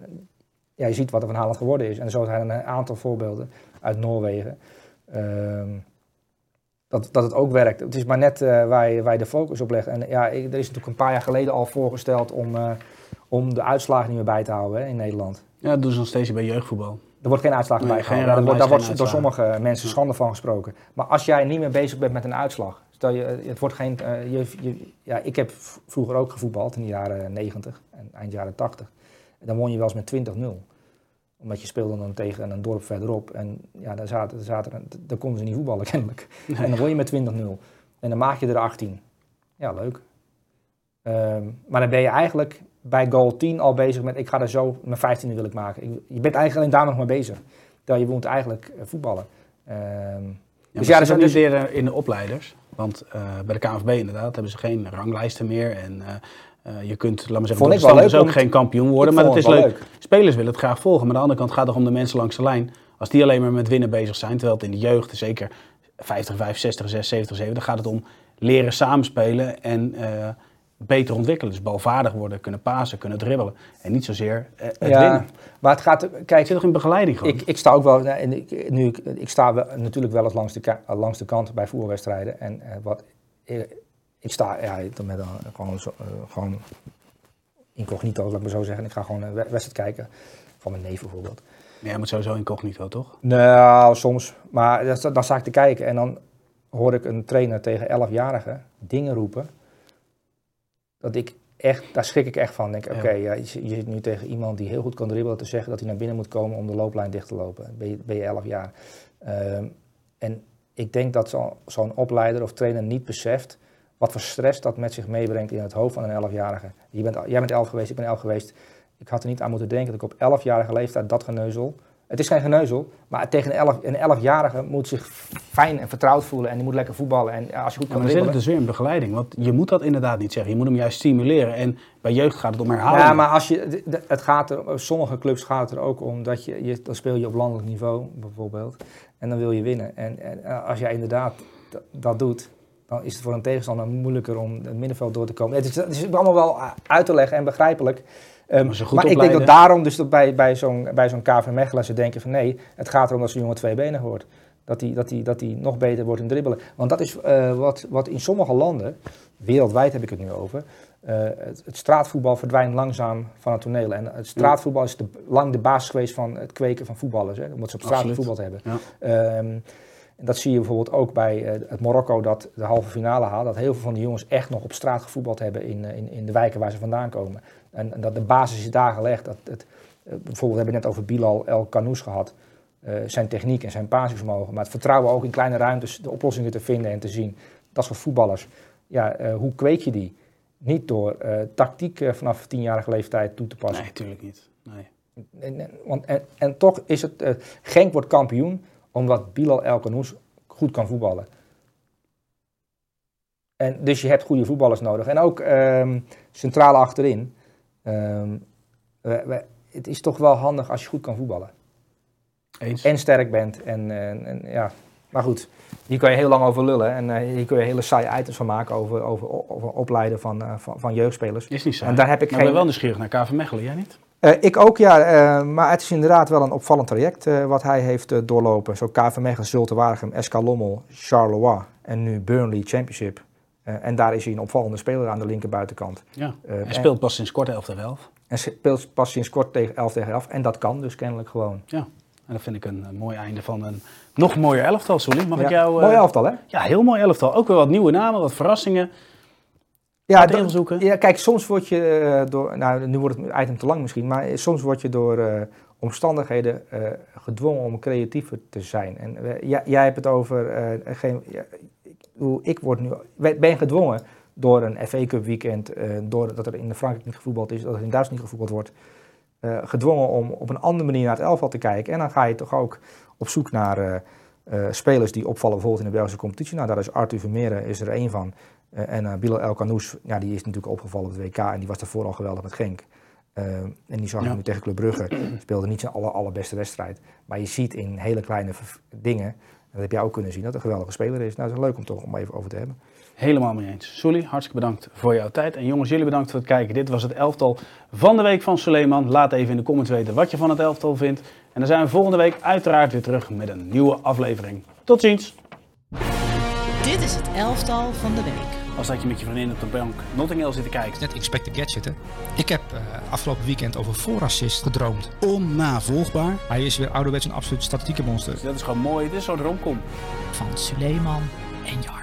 ja, je ziet wat er van Haaland geworden is. En zo zijn er een aantal voorbeelden uit Noorwegen. Ehm, dat, dat het ook werkt. Het is maar net eh, waar, je, waar je de focus op legt. En ja, ik- er is natuurlijk een paar jaar geleden al voorgesteld om, eh, om de uitslagen niet meer bij te houden hè, in Nederland. Ja, dat doen ze nog steeds bij jeugdvoetbal. Er wordt geen uitslag Nee, bij gehouden. Daar wordt, daar door sommige mensen schande van gesproken. Maar als jij niet meer bezig bent met een uitslag. Stel je, het wordt geen. eh, je, je- ja, ik heb vroeger ook gevoetbald in de jaren 90 en eind jaren 80. En dan won je wel eens met 20-0. Omdat je speelde dan tegen een dorp verderop. En ja, daar, zaten, daar, zaten, daar konden ze niet voetballen [laughs] kennelijk. En dan won je met 20-0. En dan maak je er 18. Ja, leuk. Ehm, maar dan ben je eigenlijk bij goal 10 al bezig met... ik ga er zo mijn 15e wil ik maken. Ik- je bent eigenlijk alleen daar nog mee bezig. Terwijl je moet eigenlijk eh, voetballen. Ehm, Ja, Dus ja, dus- dat is dus- in de opleiders. Want eh, bij de KNVB inderdaad hebben ze geen ranglijsten meer. En eh, eh, je kunt, laat maar zeggen, Vond ik wel leuk ook geen kampioen worden. ik Maar dat vond is het leuk. Spelers willen het graag volgen. Maar aan de andere kant gaat het om de mensen langs de lijn. Als die alleen maar met winnen bezig zijn, terwijl het in de jeugd, zeker 50, 65, 6, 70, 7, dan gaat het om leren samenspelen en eh, beter ontwikkelen. Dus balvaardig worden, kunnen pasen, kunnen dribbelen. En niet zozeer eh, het ja, winnen. maar het gaat... Ik Kijk, zit nog in begeleiding gewoon. Ik, ik sta ook wel, nou, en ik, nu, ik, ik sta wel, natuurlijk wel eens langs de, langs de kant bij voetbalwedstrijden. En wat, ik, sta ja, met een, gewoon, zo, eh, gewoon incognito, laat ik maar zo zeggen. Ik ga gewoon een we- wedstrijd kijken, van mijn neef bijvoorbeeld. Maar jij moet sowieso incognito, toch? Nou, soms. Maar dan, dan sta ik te kijken en dan hoor ik een trainer tegen 11-jarigen dingen roepen. Dat ik echt, daar schrik ik echt van. Denk, oké, ja, je, zit- je zit nu tegen iemand die heel goed kan dribbelen te zeggen dat hij naar binnen moet komen om de looplijn dicht te lopen. Ben je, ben je 11 jaar. Ehm, en ik denk dat zo- zo'n opleider of trainer niet beseft wat voor stress dat met zich meebrengt in het hoofd van een 11-jarige. Je bent, jij bent 11 geweest, ik ben 11 geweest. Ik had er niet aan moeten denken dat ik op 11-jarige leeftijd dat geneuzel. Het is geen geneuzel, maar tegen een 11 een 11-jarige moet zich fijn en vertrouwd voelen en die moet lekker voetballen. En als je goed Ja, kan maar dan zit het dribbelen. dus weer in begeleiding. Want je moet dat inderdaad niet zeggen. Je moet hem juist stimuleren. En bij jeugd gaat het om herhaling. Ja, maar als je, het gaat er, sommige clubs gaat het er ook om dat je, je, dan speel je op landelijk niveau bijvoorbeeld. En dan wil je winnen. En, en eh, als jij inderdaad dat doet, dan is het voor een tegenstander moeilijker om het middenveld door te komen. Het is, het is allemaal wel eh, uit te leggen en begrijpelijk. Ehm, Maar ze goed maar ik denk dat daarom dus dat bij, bij zo'n bij zo'n KV Mechelen ze denken van nee, het gaat erom dat zo'n jongen tweebenig wordt. Dat hij dat die, dat die nog beter wordt in dribbelen. Want dat is eh, wat, wat in sommige landen, wereldwijd heb ik het nu over, eh, het, het straatvoetbal verdwijnt langzaam van het toneel. En het straatvoetbal is de, lang de basis geweest van het kweken van voetballers. Hè, omdat ze op straat voetbal hebben. Ja. Ehm, en dat zie je bijvoorbeeld ook bij eh, het Marokko dat de halve finale haalt. Dat heel veel van die jongens echt nog op straat gevoetbald hebben in, eh, in, in de wijken waar ze vandaan komen. En, en dat de basis is daar gelegd. Dat het, eh, bijvoorbeeld hebben we net over Bilal El Kanous gehad. Eh, zijn techniek en zijn basisvermogen. Maar het vertrouwen ook in kleine ruimtes de oplossingen te vinden en te zien. Dat soort voetballers. Ja, hoe kweek je die? Niet door tactiek vanaf tienjarige leeftijd toe te passen. Nee, tuurlijk niet. Nee. En, en- want, en, en toch is het, Genk wordt kampioen omdat Bilal El Kanous goed kan voetballen. En dus je hebt goede voetballers nodig. En ook ehm centraal achterin. Ehm, we- we- het is toch wel handig als je goed kan voetballen. Eens. En sterk bent. En, en, en ja. Maar goed, hier kan je heel lang over lullen. En eh, hier kun je hele saaie items van maken over, over, over opleiden van, eh, van, van jeugdspelers. Is niet zo. En daar heb ik maar ik ben geen- wel nieuwsgierig naar KV Mechelen, jij niet? Eh, ik ook, ja. eh, maar het is inderdaad wel een opvallend traject eh, wat hij heeft doorlopen. Zo KV Mechelen, Zulte Waregem, SK Lommel, Charleroi en nu Burnley Championship. En daar is hij een opvallende speler aan de linkerbuitenkant. Ja. Hij en- speelt pas sinds kort 11 tegen 11. En speelt pas sinds kort tegen 11 tegen 11. En dat kan dus kennelijk gewoon. En dat vind ik een, mooi einde van een nog mooier elftal, Sully. Mag ik Ja, jou... eh, Mooi elftal, hè? Ja, heel mooi elftal. Ook weer wat nieuwe namen, wat verrassingen. Ja, dat- ja, kijk, soms word je eh, door, nou nu wordt het item te lang misschien, maar soms word je door eh, omstandigheden eh, gedwongen om creatiever te zijn. En jij, jij hebt het over, geen, ja, ik, word nu, ben gedwongen door een FA Cup weekend, eh doordat er in Frankrijk niet gevoetbald is, dat er in Duitsland niet gevoetbald wordt, gedwongen om op een andere manier naar het elftal te kijken. En dan ga je toch ook op zoek naar spelers die opvallen bijvoorbeeld in de Belgische competitie. Nou, daar is Arthur Vermeeren is er één van. Eh, en eh, Bilal El Kanous, ja, die is natuurlijk opgevallen op het WK en die was daarvoor al geweldig met Genk. Eh, en die zag Ja. ik nu tegen Club Brugge. Speelde niet zijn aller, allerbeste wedstrijd. Maar je ziet in hele kleine dingen, en dat heb jij ook kunnen zien, dat het een geweldige speler is. Nou, dat is leuk om toch om even over te hebben. Helemaal mee eens. Sully, hartstikke bedankt voor jouw tijd. En jongens, jullie bedankt voor het kijken. Dit was het elftal van de week van Suleiman. Laat even in de comments weten wat je van het elftal vindt. En dan zijn we volgende week uiteraard weer terug met een nieuwe aflevering. Tot ziens! Dit is het elftal van de week. Als dat je met je vriendin op de bank Notting Hill zit te kijken. Net Inspector Gadget, hè. Ik heb eh, afgelopen weekend over voorassist gedroomd. Onnavolgbaar. Hij is weer ouderwets een absoluut statistieke monster. Dus dat is gewoon mooi. Dit is zo'n romcom. Van Suleiman en Jarno.